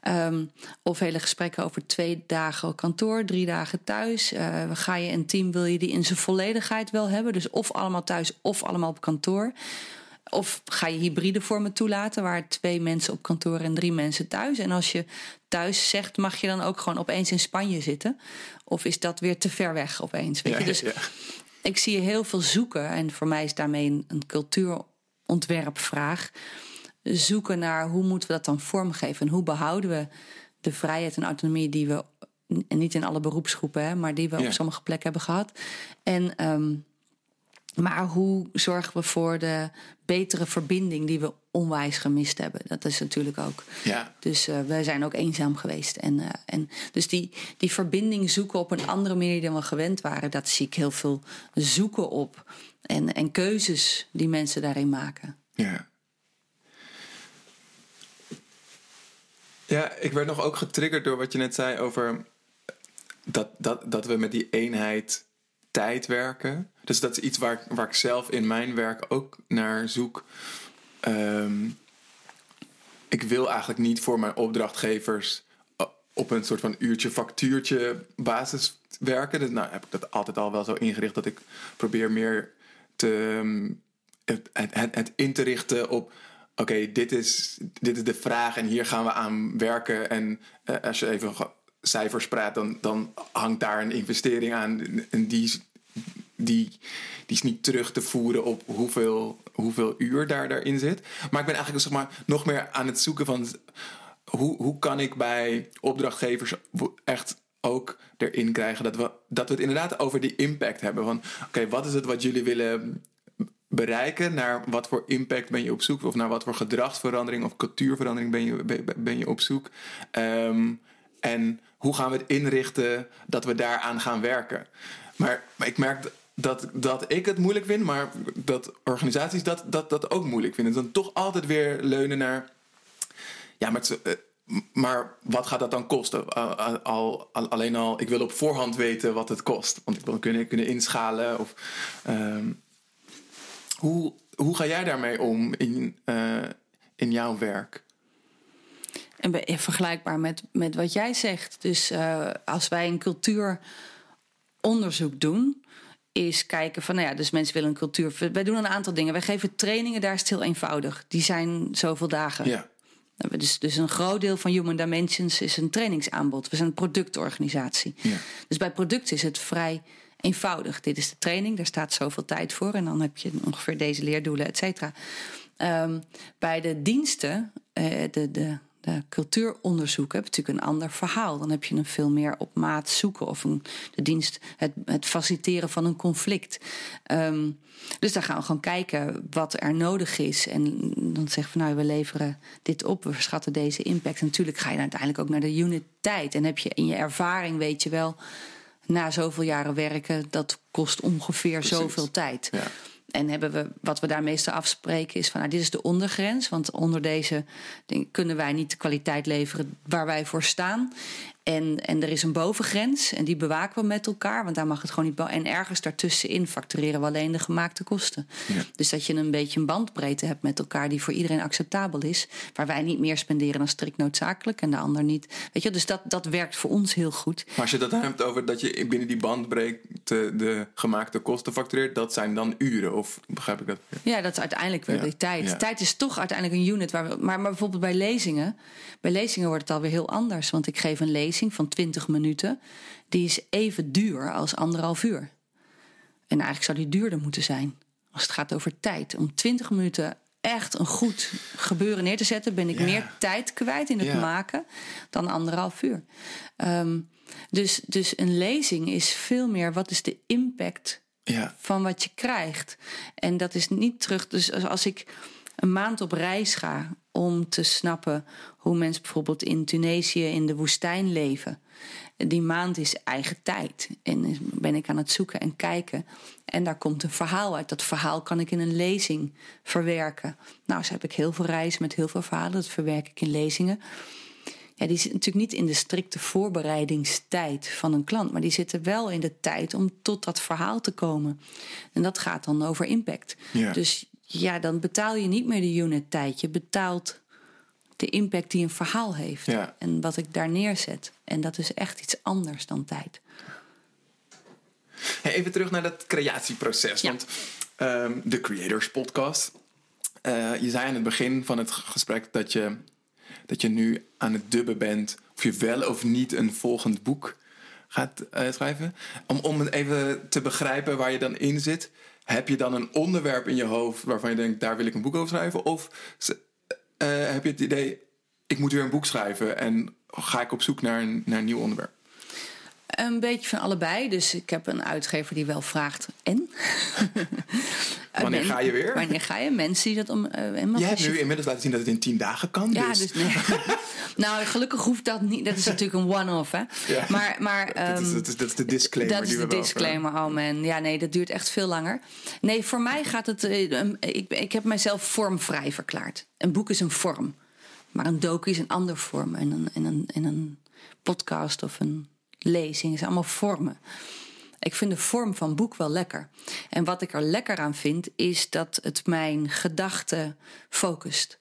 [SPEAKER 1] Ehm, of hele gesprekken over twee dagen op kantoor, drie dagen thuis. Eh, ga je een team, wil je die in zijn volledigheid wel hebben? Dus of allemaal thuis of allemaal op kantoor. Of ga je hybride vormen toelaten, waar twee mensen op kantoor en drie mensen thuis? En als je thuis zegt, mag je dan ook gewoon opeens in Spanje zitten? Of is dat weer te ver weg opeens? Weet
[SPEAKER 2] Ja,
[SPEAKER 1] je? Dus
[SPEAKER 2] ja.
[SPEAKER 1] ik zie heel veel zoeken. En voor mij is daarmee een, een cultuurontwerpvraag. Zoeken naar hoe moeten we dat dan vormgeven? En hoe behouden we de vrijheid en autonomie die we... en niet in alle beroepsgroepen, hè, maar die we
[SPEAKER 2] Ja.
[SPEAKER 1] op sommige plekken hebben gehad. En... ehm, maar hoe zorgen we voor de betere verbinding die we onwijs gemist hebben? Dat is natuurlijk ook.
[SPEAKER 2] Ja.
[SPEAKER 1] Dus eh, wij zijn ook eenzaam geweest. En, eh, en dus die, die verbinding zoeken op een andere manier dan we gewend waren, dat zie ik heel veel zoeken op. En, en keuzes die mensen daarin maken.
[SPEAKER 2] Ja. Ja, ik werd nog ook getriggerd door wat je net zei over dat, dat, dat we met die eenheid tijd werken. Dus dat is iets waar, waar ik zelf in mijn werk ook naar zoek. Ehm, ik wil eigenlijk niet voor mijn opdrachtgevers eh, op een soort van uurtje factuurtje basis werken. Dus nou heb ik dat altijd al wel zo ingericht dat ik probeer meer te, ehm, het, het, het, in te richten op. Oké, dit, is, dit is de vraag en hier gaan we aan werken. En eh, als je even cijfers praat, dan, dan hangt daar een investering aan. En die, die, die is niet terug te voeren op hoeveel, hoeveel uur daar, daarin zit. Maar ik ben eigenlijk zeg maar, nog meer aan het zoeken van hoe, hoe kan ik bij opdrachtgevers echt ook erin krijgen dat we, dat we het inderdaad over die impact hebben. Van oké, wat is het wat jullie willen bereiken? Naar wat voor impact ben je op zoek? Of naar wat voor gedragsverandering of cultuurverandering ben je, ben, je op zoek? Ehm, en hoe gaan we het inrichten dat we daaraan gaan werken? Maar ik merk dat, dat ik het moeilijk vind, maar dat organisaties dat, dat, dat ook moeilijk vinden. Dan toch altijd weer leunen naar ja, maar, eh, maar wat gaat dat dan kosten? Al, al, al- alleen al, ik wil op voorhand weten wat het kost. Want ik wil kunnen, kunnen inschalen. Of, ehm, hoe, hoe ga jij daarmee om in, eh, in jouw werk?
[SPEAKER 1] En vergelijkbaar met, met wat jij zegt. Dus eh, als wij een cultuuronderzoek doen, is kijken van, nou ja, dus mensen willen een cultuur. Wij doen een aantal dingen. Wij geven trainingen, daar is het heel eenvoudig. Die zijn zoveel dagen.
[SPEAKER 2] Ja,
[SPEAKER 1] Dus, dus een groot deel van Human Dimensions is een trainingsaanbod. We zijn een productorganisatie.
[SPEAKER 2] Ja.
[SPEAKER 1] Dus bij producten is het vrij eenvoudig. Dit is de training, daar staat zoveel tijd voor. En dan heb je ongeveer deze leerdoelen, et cetera. Ehm, bij de diensten, eh, de, de, de cultuuronderzoeken, heb je natuurlijk een ander verhaal. Dan heb je een veel meer op maat zoeken of een, de dienst, het, het faciliteren van een conflict. Ehm, dus daar gaan we gewoon kijken wat er nodig is. En dan zeggen we, nou, we leveren dit op, we schatten deze impact. En natuurlijk ga je uiteindelijk ook naar de unit tijd. En heb je in je ervaring, weet je wel, na zoveel jaren werken, dat kost ongeveer zoveel tijd.
[SPEAKER 2] Ja.
[SPEAKER 1] En hebben we, wat we daar meestal afspreken is van nou, dit is de ondergrens. Want onder deze kunnen wij niet de kwaliteit leveren waar wij voor staan. En, en er is een bovengrens en die bewaken we met elkaar, want daar mag het gewoon niet. En ergens daartussenin factureren we alleen de gemaakte kosten. Dus dat je een beetje een bandbreedte hebt met elkaar die voor iedereen acceptabel is. Waar wij niet meer spenderen dan strikt noodzakelijk en de ander niet. Weet je, dus dat, dat werkt voor ons heel goed.
[SPEAKER 2] Maar als je dat hebt over dat je binnen die bandbreedte de gemaakte kosten factureert, dat zijn dan uren, of begrijp ik dat?
[SPEAKER 1] Ja, dat is uiteindelijk wel die tijd. Tijd is toch uiteindelijk een unit. Waar we, maar, maar bijvoorbeeld bij lezingen, bij lezingen wordt het alweer heel anders. Want ik geef een lezing van 20 minuten, die is even duur als anderhalf uur. En eigenlijk zou die duurder moeten zijn. Als het gaat over tijd. Om 20 minuten echt een goed gebeuren neer te zetten, ben ik meer tijd kwijt in het maken dan anderhalf uur. Ehm, dus, dus een lezing is veel meer wat is de impact ja. van wat je krijgt. En dat is niet terug. Dus als ik een maand op reis ga om te snappen hoe mensen bijvoorbeeld in Tunesië in de woestijn leven. Die maand is eigen tijd. En ben ik aan het zoeken en kijken. En daar komt een verhaal uit. Dat verhaal kan ik in een lezing verwerken. Nou, zo heb ik heel veel reizen met heel veel verhalen. Dat verwerk ik in lezingen. Ja, die zitten natuurlijk niet in de strikte voorbereidingstijd van een klant, maar die zitten wel in de tijd om tot dat verhaal te komen. En dat gaat dan over impact. Ja. Dus ja, dan betaal je niet meer de unit tijd. Je betaalt de impact die een verhaal heeft. En wat ik daar neerzet. En dat is echt iets anders dan tijd.
[SPEAKER 2] even terug naar dat creatieproces. Want um, de Creators Podcast. Uh, je zei aan het begin van het gesprek dat je, dat je nu aan het dubben bent. Of je wel of niet een volgend boek gaat uh, schrijven. Om, om even te begrijpen waar je dan in zit. Heb je dan een onderwerp in je hoofd waarvan je denkt, daar wil ik een boek over schrijven? Of uh, heb je het idee, ik moet weer een boek schrijven en ga ik op zoek naar een, naar een nieuw onderwerp?
[SPEAKER 1] Een beetje van allebei. Dus ik heb een uitgever die wel vraagt: en?
[SPEAKER 2] wanneer ga je weer?
[SPEAKER 1] Wanneer ga je? Mensen die dat om. Uh,
[SPEAKER 2] je hebt nu inmiddels laten zien dat het in tien dagen kan.
[SPEAKER 1] Ja, dus, dus nee. nou, gelukkig hoeft dat niet. Dat is natuurlijk een one-off, hè? Ja. Maar, maar,
[SPEAKER 2] dat, is,
[SPEAKER 1] ehm,
[SPEAKER 2] dat, is, dat is de disclaimer.
[SPEAKER 1] Dat is de disclaimer, oh man. Ja, nee, dat duurt echt veel langer. Nee, voor mij gaat het. Uh, ik, ik heb mijzelf vormvrij verklaard. Een boek is een vorm. Maar een docu is een ander vorm. En een, en een, en een podcast of een lezing. Zijn allemaal vormen. Ik vind de vorm van boek wel lekker. En wat ik er lekker aan vind, is dat het mijn gedachten focust.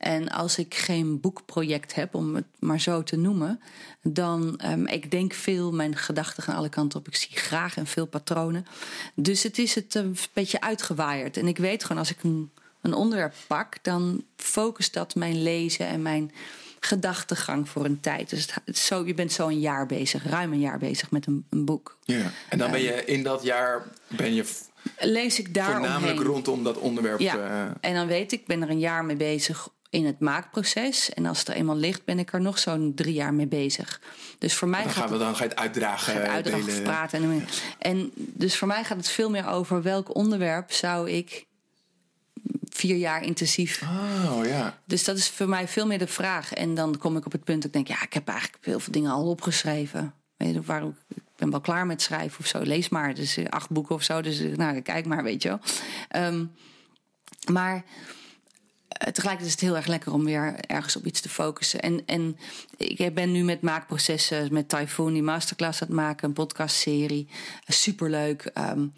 [SPEAKER 1] En als ik geen boekproject heb, om het maar zo te noemen, dan um, ik denk veel, mijn gedachten gaan alle kanten op. Ik zie graag en veel patronen. Dus het is het een beetje uitgewaaierd. En ik weet gewoon, als ik een, een onderwerp pak, dan focust dat mijn lezen en mijn gedachtegang voor een tijd. Dus het, zo, je bent zo een jaar bezig, ruim een jaar bezig met een, een boek.
[SPEAKER 2] Ja. En dan ben je eh, in dat jaar ben je
[SPEAKER 1] lees ik daar
[SPEAKER 2] voornamelijk rondom dat onderwerp.
[SPEAKER 1] Ja. Uh... En dan weet ik, ben er een jaar mee bezig in het maakproces. En als het er eenmaal ligt, ben ik er nog zo'n drie jaar mee bezig. Dus voor mij
[SPEAKER 2] dan
[SPEAKER 1] gaat
[SPEAKER 2] gaan we dan ga je het uitdragen.
[SPEAKER 1] Ga uitdragen praten. En, en dus voor mij gaat het veel meer over welk onderwerp zou ik vier jaar intensief.
[SPEAKER 2] Oh ja.
[SPEAKER 1] Dus dat is voor mij veel meer de vraag. En dan kom ik op het punt dat ik denk, ja, ik heb eigenlijk heel veel dingen al opgeschreven. Weet je, waar, ik ben wel klaar met schrijven of zo. Lees maar. Dus eh, acht boeken of zo. Dus eh, nou, kijk maar, weet je wel. Um, maar eh, tegelijkertijd is het heel erg lekker om weer ergens op iets te focussen. En, en ik ben nu met maakprocessen, met Typhoon, die masterclass aan het maken, een podcastserie. Superleuk. Um,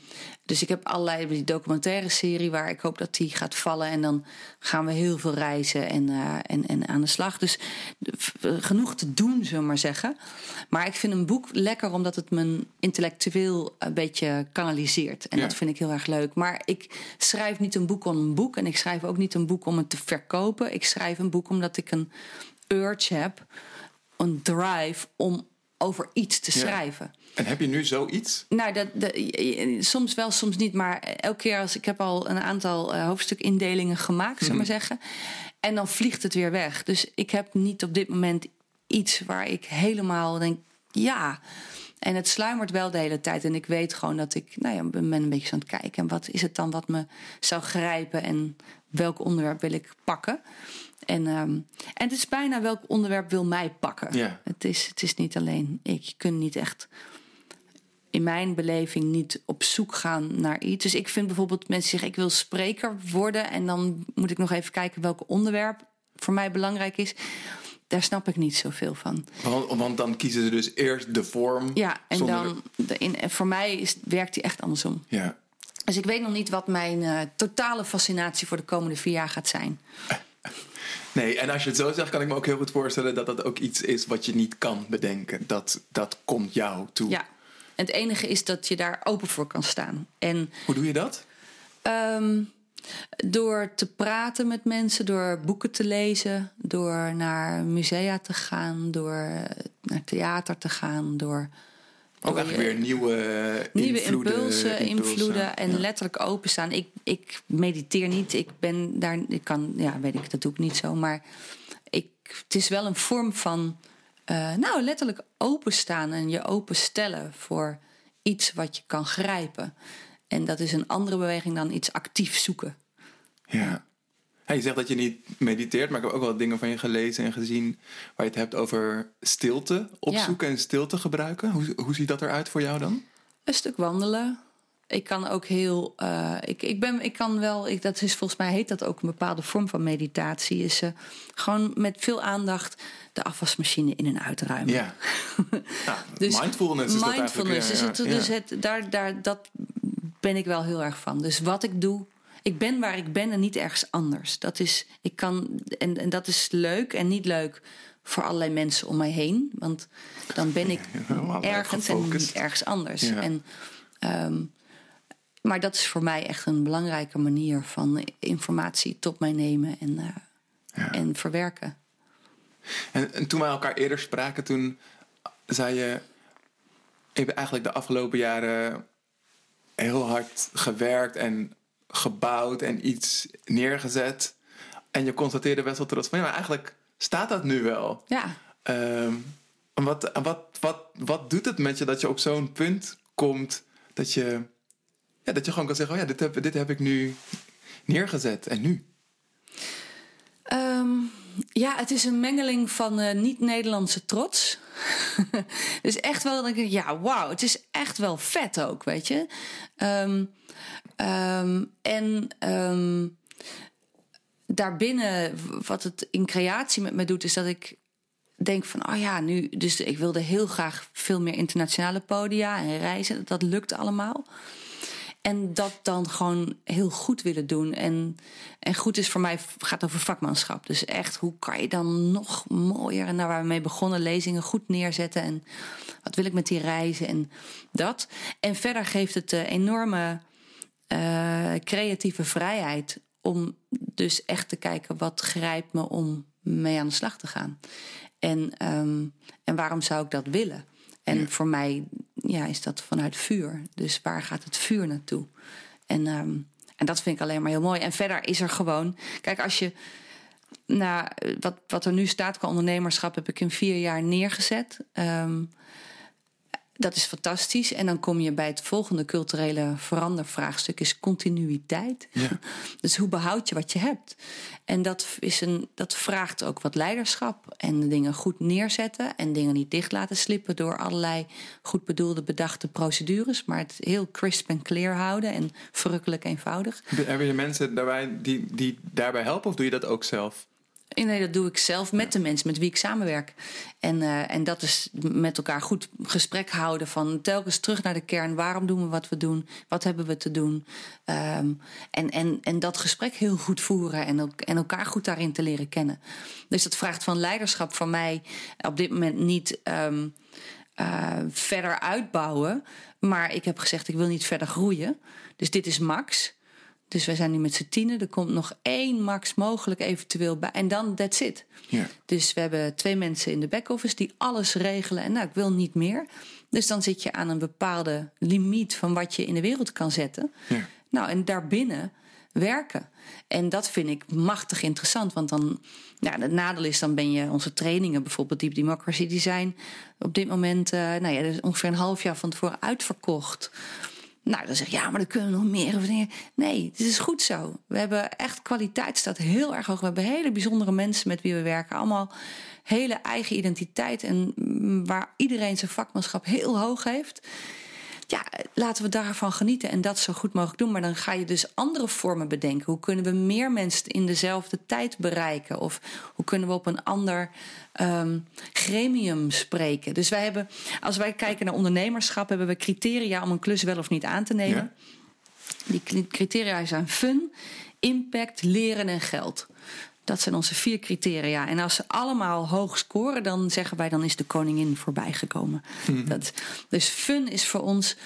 [SPEAKER 1] dus ik heb allerlei die documentaire serie waar ik hoop dat die gaat vallen. En dan gaan we heel veel reizen en, uh, en, en aan de slag. Dus genoeg te doen, zullen we maar zeggen. Maar ik vind een boek lekker omdat het me intellectueel een beetje kanaliseert. En dat vind ik heel erg leuk. Maar ik schrijf niet een boek om een boek. En ik schrijf ook niet een boek om het te verkopen. Ik schrijf een boek omdat ik een urge heb, een drive om over iets te schrijven.
[SPEAKER 2] En heb je nu zoiets?
[SPEAKER 1] Nou, dat, soms wel, soms niet. Maar elke keer als ik heb al een aantal uh, hoofdstukindelingen gemaakt, mm -hmm. maar zeggen. En dan vliegt het weer weg. Dus ik heb niet op dit moment iets waar ik helemaal denk, ja. En het sluimert wel de hele tijd. En ik weet gewoon dat ik, nou ja, ben een beetje aan het kijken. En wat is het dan wat me zou grijpen? En welk onderwerp wil ik pakken? En, um, en het is bijna welk onderwerp wil mij pakken.
[SPEAKER 2] Ja.
[SPEAKER 1] Het, is, het is niet alleen ik. Je kunt niet echt in mijn beleving niet op zoek gaan naar iets. Dus ik vind bijvoorbeeld mensen zeggen: ik wil spreker worden. En dan moet ik nog even kijken welk onderwerp voor mij belangrijk is. Daar snap ik niet zoveel van.
[SPEAKER 2] Want, want dan kiezen ze dus eerst de vorm.
[SPEAKER 1] Ja, en
[SPEAKER 2] zonder-
[SPEAKER 1] dan de, in, voor mij is, werkt die echt andersom.
[SPEAKER 2] Ja.
[SPEAKER 1] Dus ik weet nog niet wat mijn eh, totale fascinatie voor de komende vier jaar gaat zijn.
[SPEAKER 2] Nee, en als je het zo zegt, kan ik me ook heel goed voorstellen dat dat ook iets is wat je niet kan bedenken. Dat, dat komt jou toe.
[SPEAKER 1] Ja. En het enige is dat je daar open voor kan staan. En
[SPEAKER 2] Hoe doe je dat?
[SPEAKER 1] Ehm, door te praten met mensen, door boeken te lezen, door naar musea te gaan, door naar theater te gaan, door
[SPEAKER 2] Ook eigenlijk weer nieuwe,
[SPEAKER 1] nieuwe
[SPEAKER 2] invloeden,
[SPEAKER 1] impulsen, invloeden en
[SPEAKER 2] Ja.
[SPEAKER 1] letterlijk openstaan. Ik, ik mediteer niet, ik ben daar, ik kan, ja, weet ik, dat doe ik niet zo, maar ik, het is wel een vorm van, eh, nou, letterlijk openstaan en je openstellen voor iets wat je kan grijpen. En dat is een andere beweging dan iets actief zoeken.
[SPEAKER 2] Ja. Ja, je zegt dat je niet mediteert, maar ik heb ook wel dingen van je gelezen en gezien waar je het hebt over stilte opzoeken en stilte gebruiken. Hoe, hoe ziet dat eruit voor jou dan?
[SPEAKER 1] Een stuk wandelen. Ik kan ook heel. eh, ik, ik, ben, ik kan wel. Ik, dat is volgens mij heet dat ook een bepaalde vorm van meditatie. Is eh, gewoon met veel aandacht de afwasmachine in en uitruimen.
[SPEAKER 2] Ja. Nou,
[SPEAKER 1] Dus
[SPEAKER 2] mindfulness is dat
[SPEAKER 1] mindfulness
[SPEAKER 2] eigenlijk.
[SPEAKER 1] is
[SPEAKER 2] ja,
[SPEAKER 1] het,
[SPEAKER 2] ja.
[SPEAKER 1] dus het, daar, daar, dat ben ik wel heel erg van. Dus wat ik doe, ik ben waar ik ben en niet ergens anders. Dat is, ik kan, en, en dat is leuk en niet leuk voor allerlei mensen om mij heen. Want dan ben ik ergens en niet ergens anders.
[SPEAKER 2] Ja.
[SPEAKER 1] En, ehm, maar dat is voor mij echt een belangrijke manier van informatie tot mij nemen en, eh,
[SPEAKER 2] Ja.
[SPEAKER 1] en verwerken.
[SPEAKER 2] En, en toen wij elkaar eerder spraken, toen zei je... Ik heb eigenlijk de afgelopen jaren heel hard gewerkt en gebouwd en iets neergezet. En je constateerde best wel trots van... Ja, maar eigenlijk staat dat nu wel.
[SPEAKER 1] Ja,
[SPEAKER 2] Ehm, en wat, wat, wat, wat doet het met je dat je op zo'n punt komt... dat je, ja, dat je gewoon kan zeggen... Oh ja, dit heb, dit heb ik nu neergezet. En nu?
[SPEAKER 1] Ehm, ja, het is een mengeling van eh, niet-Nederlandse trots. dus echt wel, dat ik denk, ja, wauw, het is echt wel vet ook, weet je. Ehm, ehm, en ehm, daarbinnen, wat het in creatie met me doet, is dat ik denk van, oh ja, nu, dus ik wilde heel graag veel meer internationale podia en reizen. Dat lukt allemaal. En dat dan gewoon heel goed willen doen. En, en goed is voor mij gaat over vakmanschap. Dus echt, hoe kan je dan nog mooier en daar waar we mee begonnen, lezingen goed neerzetten. En wat wil ik met die reizen en dat. En verder geeft het de enorme eh, creatieve vrijheid om dus echt te kijken wat grijpt me om mee aan de slag te gaan. En, ehm, en waarom zou ik dat willen? En voor mij ja, is dat vanuit vuur. Dus waar gaat het vuur naartoe? En, ehm, en dat vind ik alleen maar heel mooi. En verder is er gewoon. Kijk, als je. Nou, wat, wat er nu staat qua ondernemerschap heb ik in vier jaar neergezet. Ehm, dat is fantastisch. En dan kom je bij het volgende culturele verandervraagstuk: is continuïteit.
[SPEAKER 2] Ja.
[SPEAKER 1] Dus hoe behoud je wat je hebt? En dat, is een, dat vraagt ook wat leiderschap. En dingen goed neerzetten. En dingen niet dicht laten slippen door allerlei goed bedoelde, bedachte procedures. Maar het heel crisp en clear houden. En verrukkelijk eenvoudig.
[SPEAKER 2] Hebben je mensen daarbij die, die daarbij helpen of doe je dat ook zelf?
[SPEAKER 1] Nee, dat doe ik zelf met de mensen met wie ik samenwerk. En, eh, en dat is met elkaar goed gesprek houden van telkens terug naar de kern. Waarom doen we wat we doen? Wat hebben we te doen? Ehm, en, en, en dat gesprek heel goed voeren en, ook, en elkaar goed daarin te leren kennen. Dus dat vraagt van leiderschap van mij op dit moment niet ehm, eh, verder uitbouwen. Maar ik heb gezegd, ik wil niet verder groeien. Dus dit is max. Dus wij zijn nu met z'n tienen. Er komt nog één max mogelijk eventueel bij. En dan, that's it.
[SPEAKER 2] Ja.
[SPEAKER 1] Dus we hebben twee mensen in de back-office die alles regelen. En nou, ik wil niet meer. Dus dan zit je aan een bepaalde limiet van wat je in de wereld kan zetten.
[SPEAKER 2] Ja.
[SPEAKER 1] Nou, en daarbinnen werken. En dat vind ik machtig interessant. Want dan, ja, het nadeel is, dan ben je onze trainingen, bijvoorbeeld Deep Democracy, die zijn op dit moment, eh, nou ja, er ongeveer een half jaar van tevoren uitverkocht. Nou, dan zeg je, ja, maar dan kunnen we nog meer. Of dingen. Nee, het is goed zo. We hebben echt kwaliteit staat heel erg hoog. We hebben hele bijzondere mensen met wie we werken. Allemaal hele eigen identiteit. En mm, waar iedereen zijn vakmanschap heel hoog heeft. Laten we daarvan genieten en dat zo goed mogelijk doen. Maar dan ga je dus andere vormen bedenken. Hoe kunnen we meer mensen in dezelfde tijd bereiken? Of hoe kunnen we op een ander ehm, gremium spreken? Dus wij hebben, als wij kijken naar ondernemerschap, hebben we criteria om een klus wel of niet aan te nemen. Die criteria zijn fun, impact, leren en geld. Dat zijn onze vier criteria. En als ze allemaal hoog scoren, dan zeggen wij dan is de koningin voorbijgekomen. Mm dat, dus fun is voor ons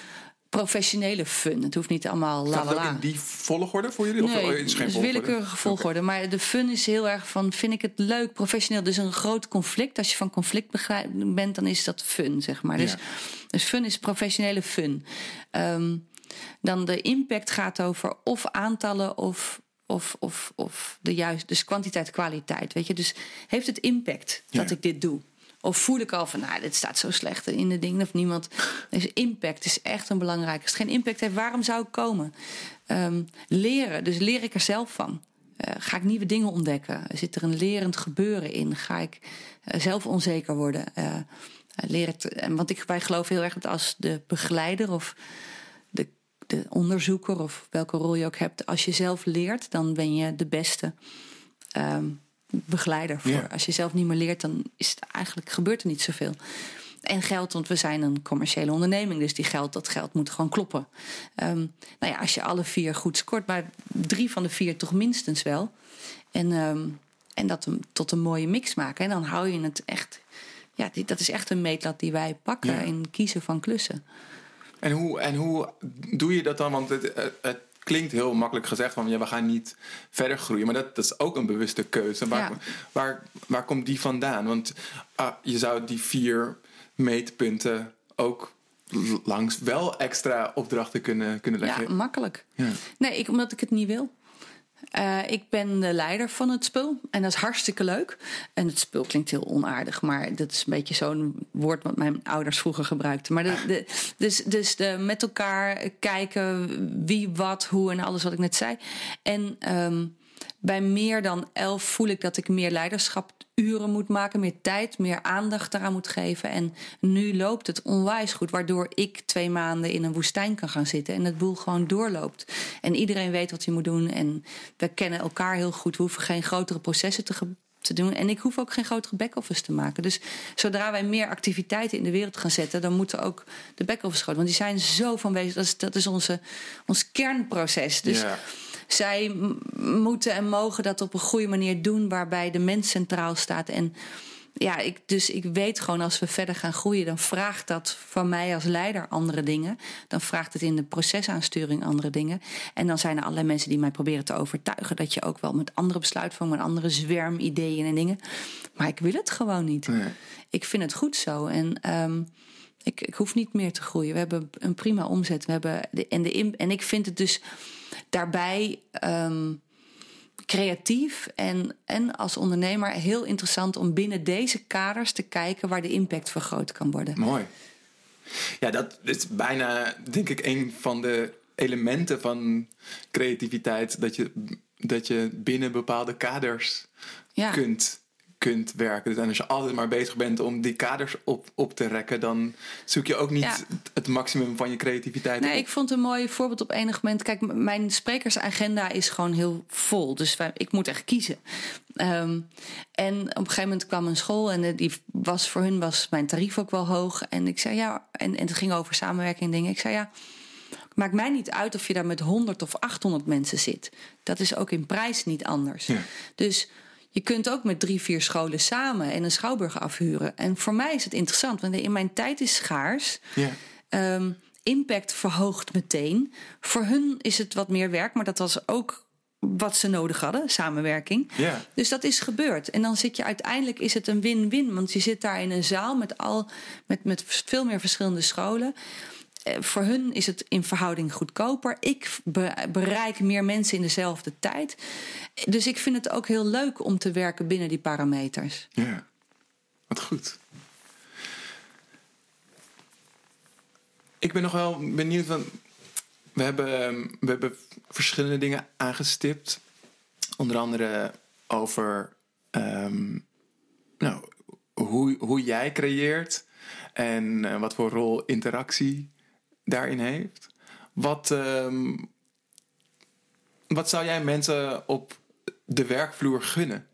[SPEAKER 1] professionele fun. Het hoeft niet allemaal la la la.
[SPEAKER 2] in die volgorde voor jullie?
[SPEAKER 1] Nee, of is geen dus willekeurige volgorde. Maar de fun is heel erg van, vind ik het leuk, professioneel. Dus een groot conflict. Als je van conflict bent, dan is dat fun, zeg maar. Dus, dus fun is professionele fun. Um, dan de impact gaat over of aantallen of of, of, of de juiste, dus kwantiteit, kwaliteit. Weet je, dus heeft het impact dat ik dit doe? Of voel ik al van, nou, dit staat zo slecht in de dingen of niemand. Dus impact is echt een belangrijke. Als het geen impact heeft, waarom zou ik komen? Um, leren, dus leer ik er zelf van. Uh, ga ik nieuwe dingen ontdekken? Zit er een lerend gebeuren in? Ga ik uh, zelf onzeker worden? Uh, leer het, want ik, wij geloven heel erg dat als de begeleider of de onderzoeker of welke rol je ook hebt, als je zelf leert, dan ben je de beste um, begeleider voor. Als je zelf niet meer leert, dan is het eigenlijk gebeurt er niet zoveel. En geld, want we zijn een commerciële onderneming, dus die geld, dat geld moet gewoon kloppen. Um, nou ja, als je alle vier goed scoort, maar drie van de vier toch minstens wel. En, um, en dat tot een mooie mix maken. En dan hou je het echt. Ja, die, dat is echt een meetlat die wij pakken ja. in kiezen van klussen.
[SPEAKER 2] En hoe, en hoe doe je dat dan? Want het, het klinkt heel makkelijk gezegd van ja, we gaan niet verder groeien. Maar dat, dat is ook een bewuste keuze. Waar, waar, waar komt die vandaan? Want ah, je zou die vier meetpunten ook langs wel extra opdrachten kunnen, kunnen leggen.
[SPEAKER 1] Ja, makkelijk. Ja. Nee, ik, omdat ik het niet wil. Uh, ik ben de leider van het spul en dat is hartstikke leuk. En het spul klinkt heel onaardig, maar dat is een beetje zo'n woord wat mijn ouders vroeger gebruikten. Maar de, dus, dus de, met elkaar kijken wie, wat, hoe en alles wat ik net zei. En um, bij meer dan elf voel ik dat ik meer leiderschap uren moet maken, meer tijd, meer aandacht eraan moet geven. En nu loopt het onwijs goed, waardoor ik twee maanden in een woestijn kan gaan zitten en het boel gewoon doorloopt. En iedereen weet wat hij moet doen en we kennen elkaar heel goed. We hoeven geen grotere processen te, te doen. En ik hoef ook geen grotere back-office te maken. Dus zodra wij meer activiteiten in de wereld gaan zetten, dan moeten ook de back-office groot. Want die zijn zo van. Dat is, dat is onze, ons kernproces. Dus. Ja zij moeten en mogen dat op een goede manier doen, waarbij de mens centraal staat. En ja, ik, dus ik weet gewoon als we verder gaan groeien, dan vraagt dat van mij als leider andere dingen. Dan vraagt het in de procesaansturing andere dingen. En dan zijn er allerlei mensen die mij proberen te overtuigen dat je ook wel met andere besluitvormingen, met andere zwermideeën en dingen. Maar ik wil het gewoon niet. Nee. Ik vind het goed zo. En um, ik, ik hoef niet meer te groeien. We hebben een prima omzet. We hebben de, en, de, en ik vind het dus daarbij um, creatief en, en als ondernemer heel interessant om binnen deze kaders te kijken waar de impact vergroot kan worden.
[SPEAKER 2] Mooi. Ja, dat is bijna, denk ik, een van de elementen van creativiteit. Dat je, dat je binnen bepaalde kaders ja. kunt kunt werken. Dus en als je altijd maar bezig bent om die kaders op, op te rekken, dan zoek je ook niet het maximum van je creativiteit.
[SPEAKER 1] Nee, ik vond een mooi voorbeeld op enig moment. Kijk, mijn sprekersagenda is gewoon heel vol. Dus ik moet echt kiezen. Um, en op een gegeven moment kwam een school en die was voor hun was mijn tarief ook wel hoog. En ik zei ja, en, en het ging over samenwerking en dingen. Ik zei ja. Maakt mij niet uit of je daar met 100 of 800 mensen zit. Dat is ook in prijs niet anders. Ja. Dus je kunt ook met drie, vier scholen samen en een schouwburg afhuren. En voor mij is het interessant, want in mijn tijd is schaars. Ja. Um, impact verhoogt meteen. Voor hun is het wat meer werk, maar dat was ook wat ze nodig hadden, samenwerking. Ja. Dus dat is gebeurd. En dan zit je uiteindelijk is het een win-win, want je zit daar in een zaal met al met, met veel meer verschillende scholen. Eh, voor hun is het in verhouding goedkoper. Ik bereik meer mensen in dezelfde tijd. Dus ik vind het ook heel leuk om te werken binnen die parameters.
[SPEAKER 2] Ja, wat goed. Ik ben nog wel benieuwd van. We hebben, we hebben verschillende dingen aangestipt. Onder andere over um, nou, hoe, hoe jij creëert en uh, wat voor rol interactie
[SPEAKER 4] daarin heeft. Wat, ehm, wat zou jij mensen op de werkvloer gunnen?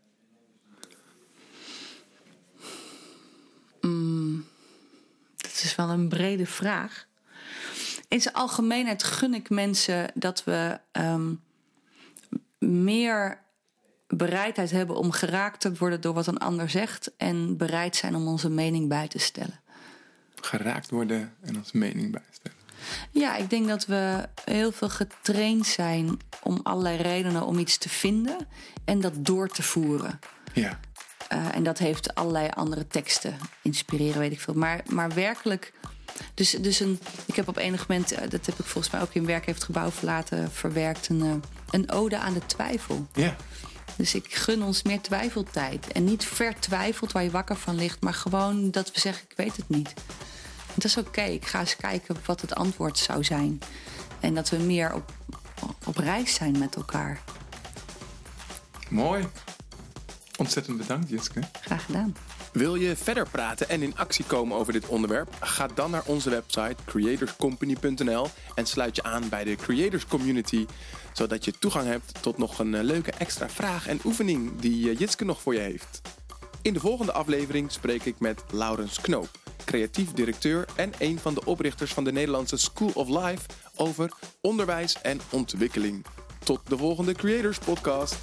[SPEAKER 1] Dat is wel een brede vraag. In zijn algemeenheid gun ik mensen dat we ehm, meer bereidheid hebben om geraakt te worden door wat een ander zegt en bereid zijn om onze mening bij te stellen.
[SPEAKER 4] Geraakt worden en als mening bijstellen.
[SPEAKER 1] Ja, ik denk dat we heel veel getraind zijn om allerlei redenen om iets te vinden en dat door te voeren.
[SPEAKER 4] Ja.
[SPEAKER 1] Uh, en dat heeft allerlei andere teksten inspireren, weet ik veel. Maar, maar werkelijk. Dus, dus een, ik heb op enig moment, uh, dat heb ik volgens mij ook in Werk heeft Gebouw verlaten, verwerkt, een, uh, een ode aan de twijfel.
[SPEAKER 4] Ja.
[SPEAKER 1] Dus ik gun ons meer twijfeltijd. En niet vertwijfeld waar je wakker van ligt, maar gewoon dat we zeggen: ik weet het niet. Dat is oké. Okay. Ik ga eens kijken wat het antwoord zou zijn. En dat we meer op, op reis zijn met elkaar.
[SPEAKER 4] Mooi. Ontzettend bedankt, Jitske.
[SPEAKER 1] Graag gedaan.
[SPEAKER 2] Wil je verder praten en in actie komen over dit onderwerp? Ga dan naar onze website creatorscompany.nl en sluit je aan bij de Creators Community, zodat je toegang hebt tot nog een leuke extra vraag en oefening die Jitske nog voor je heeft. In de volgende aflevering spreek ik met Laurens Knoop, creatief directeur en een van de oprichters van de Nederlandse School of Life over onderwijs en ontwikkeling. Tot de volgende Creators Podcast.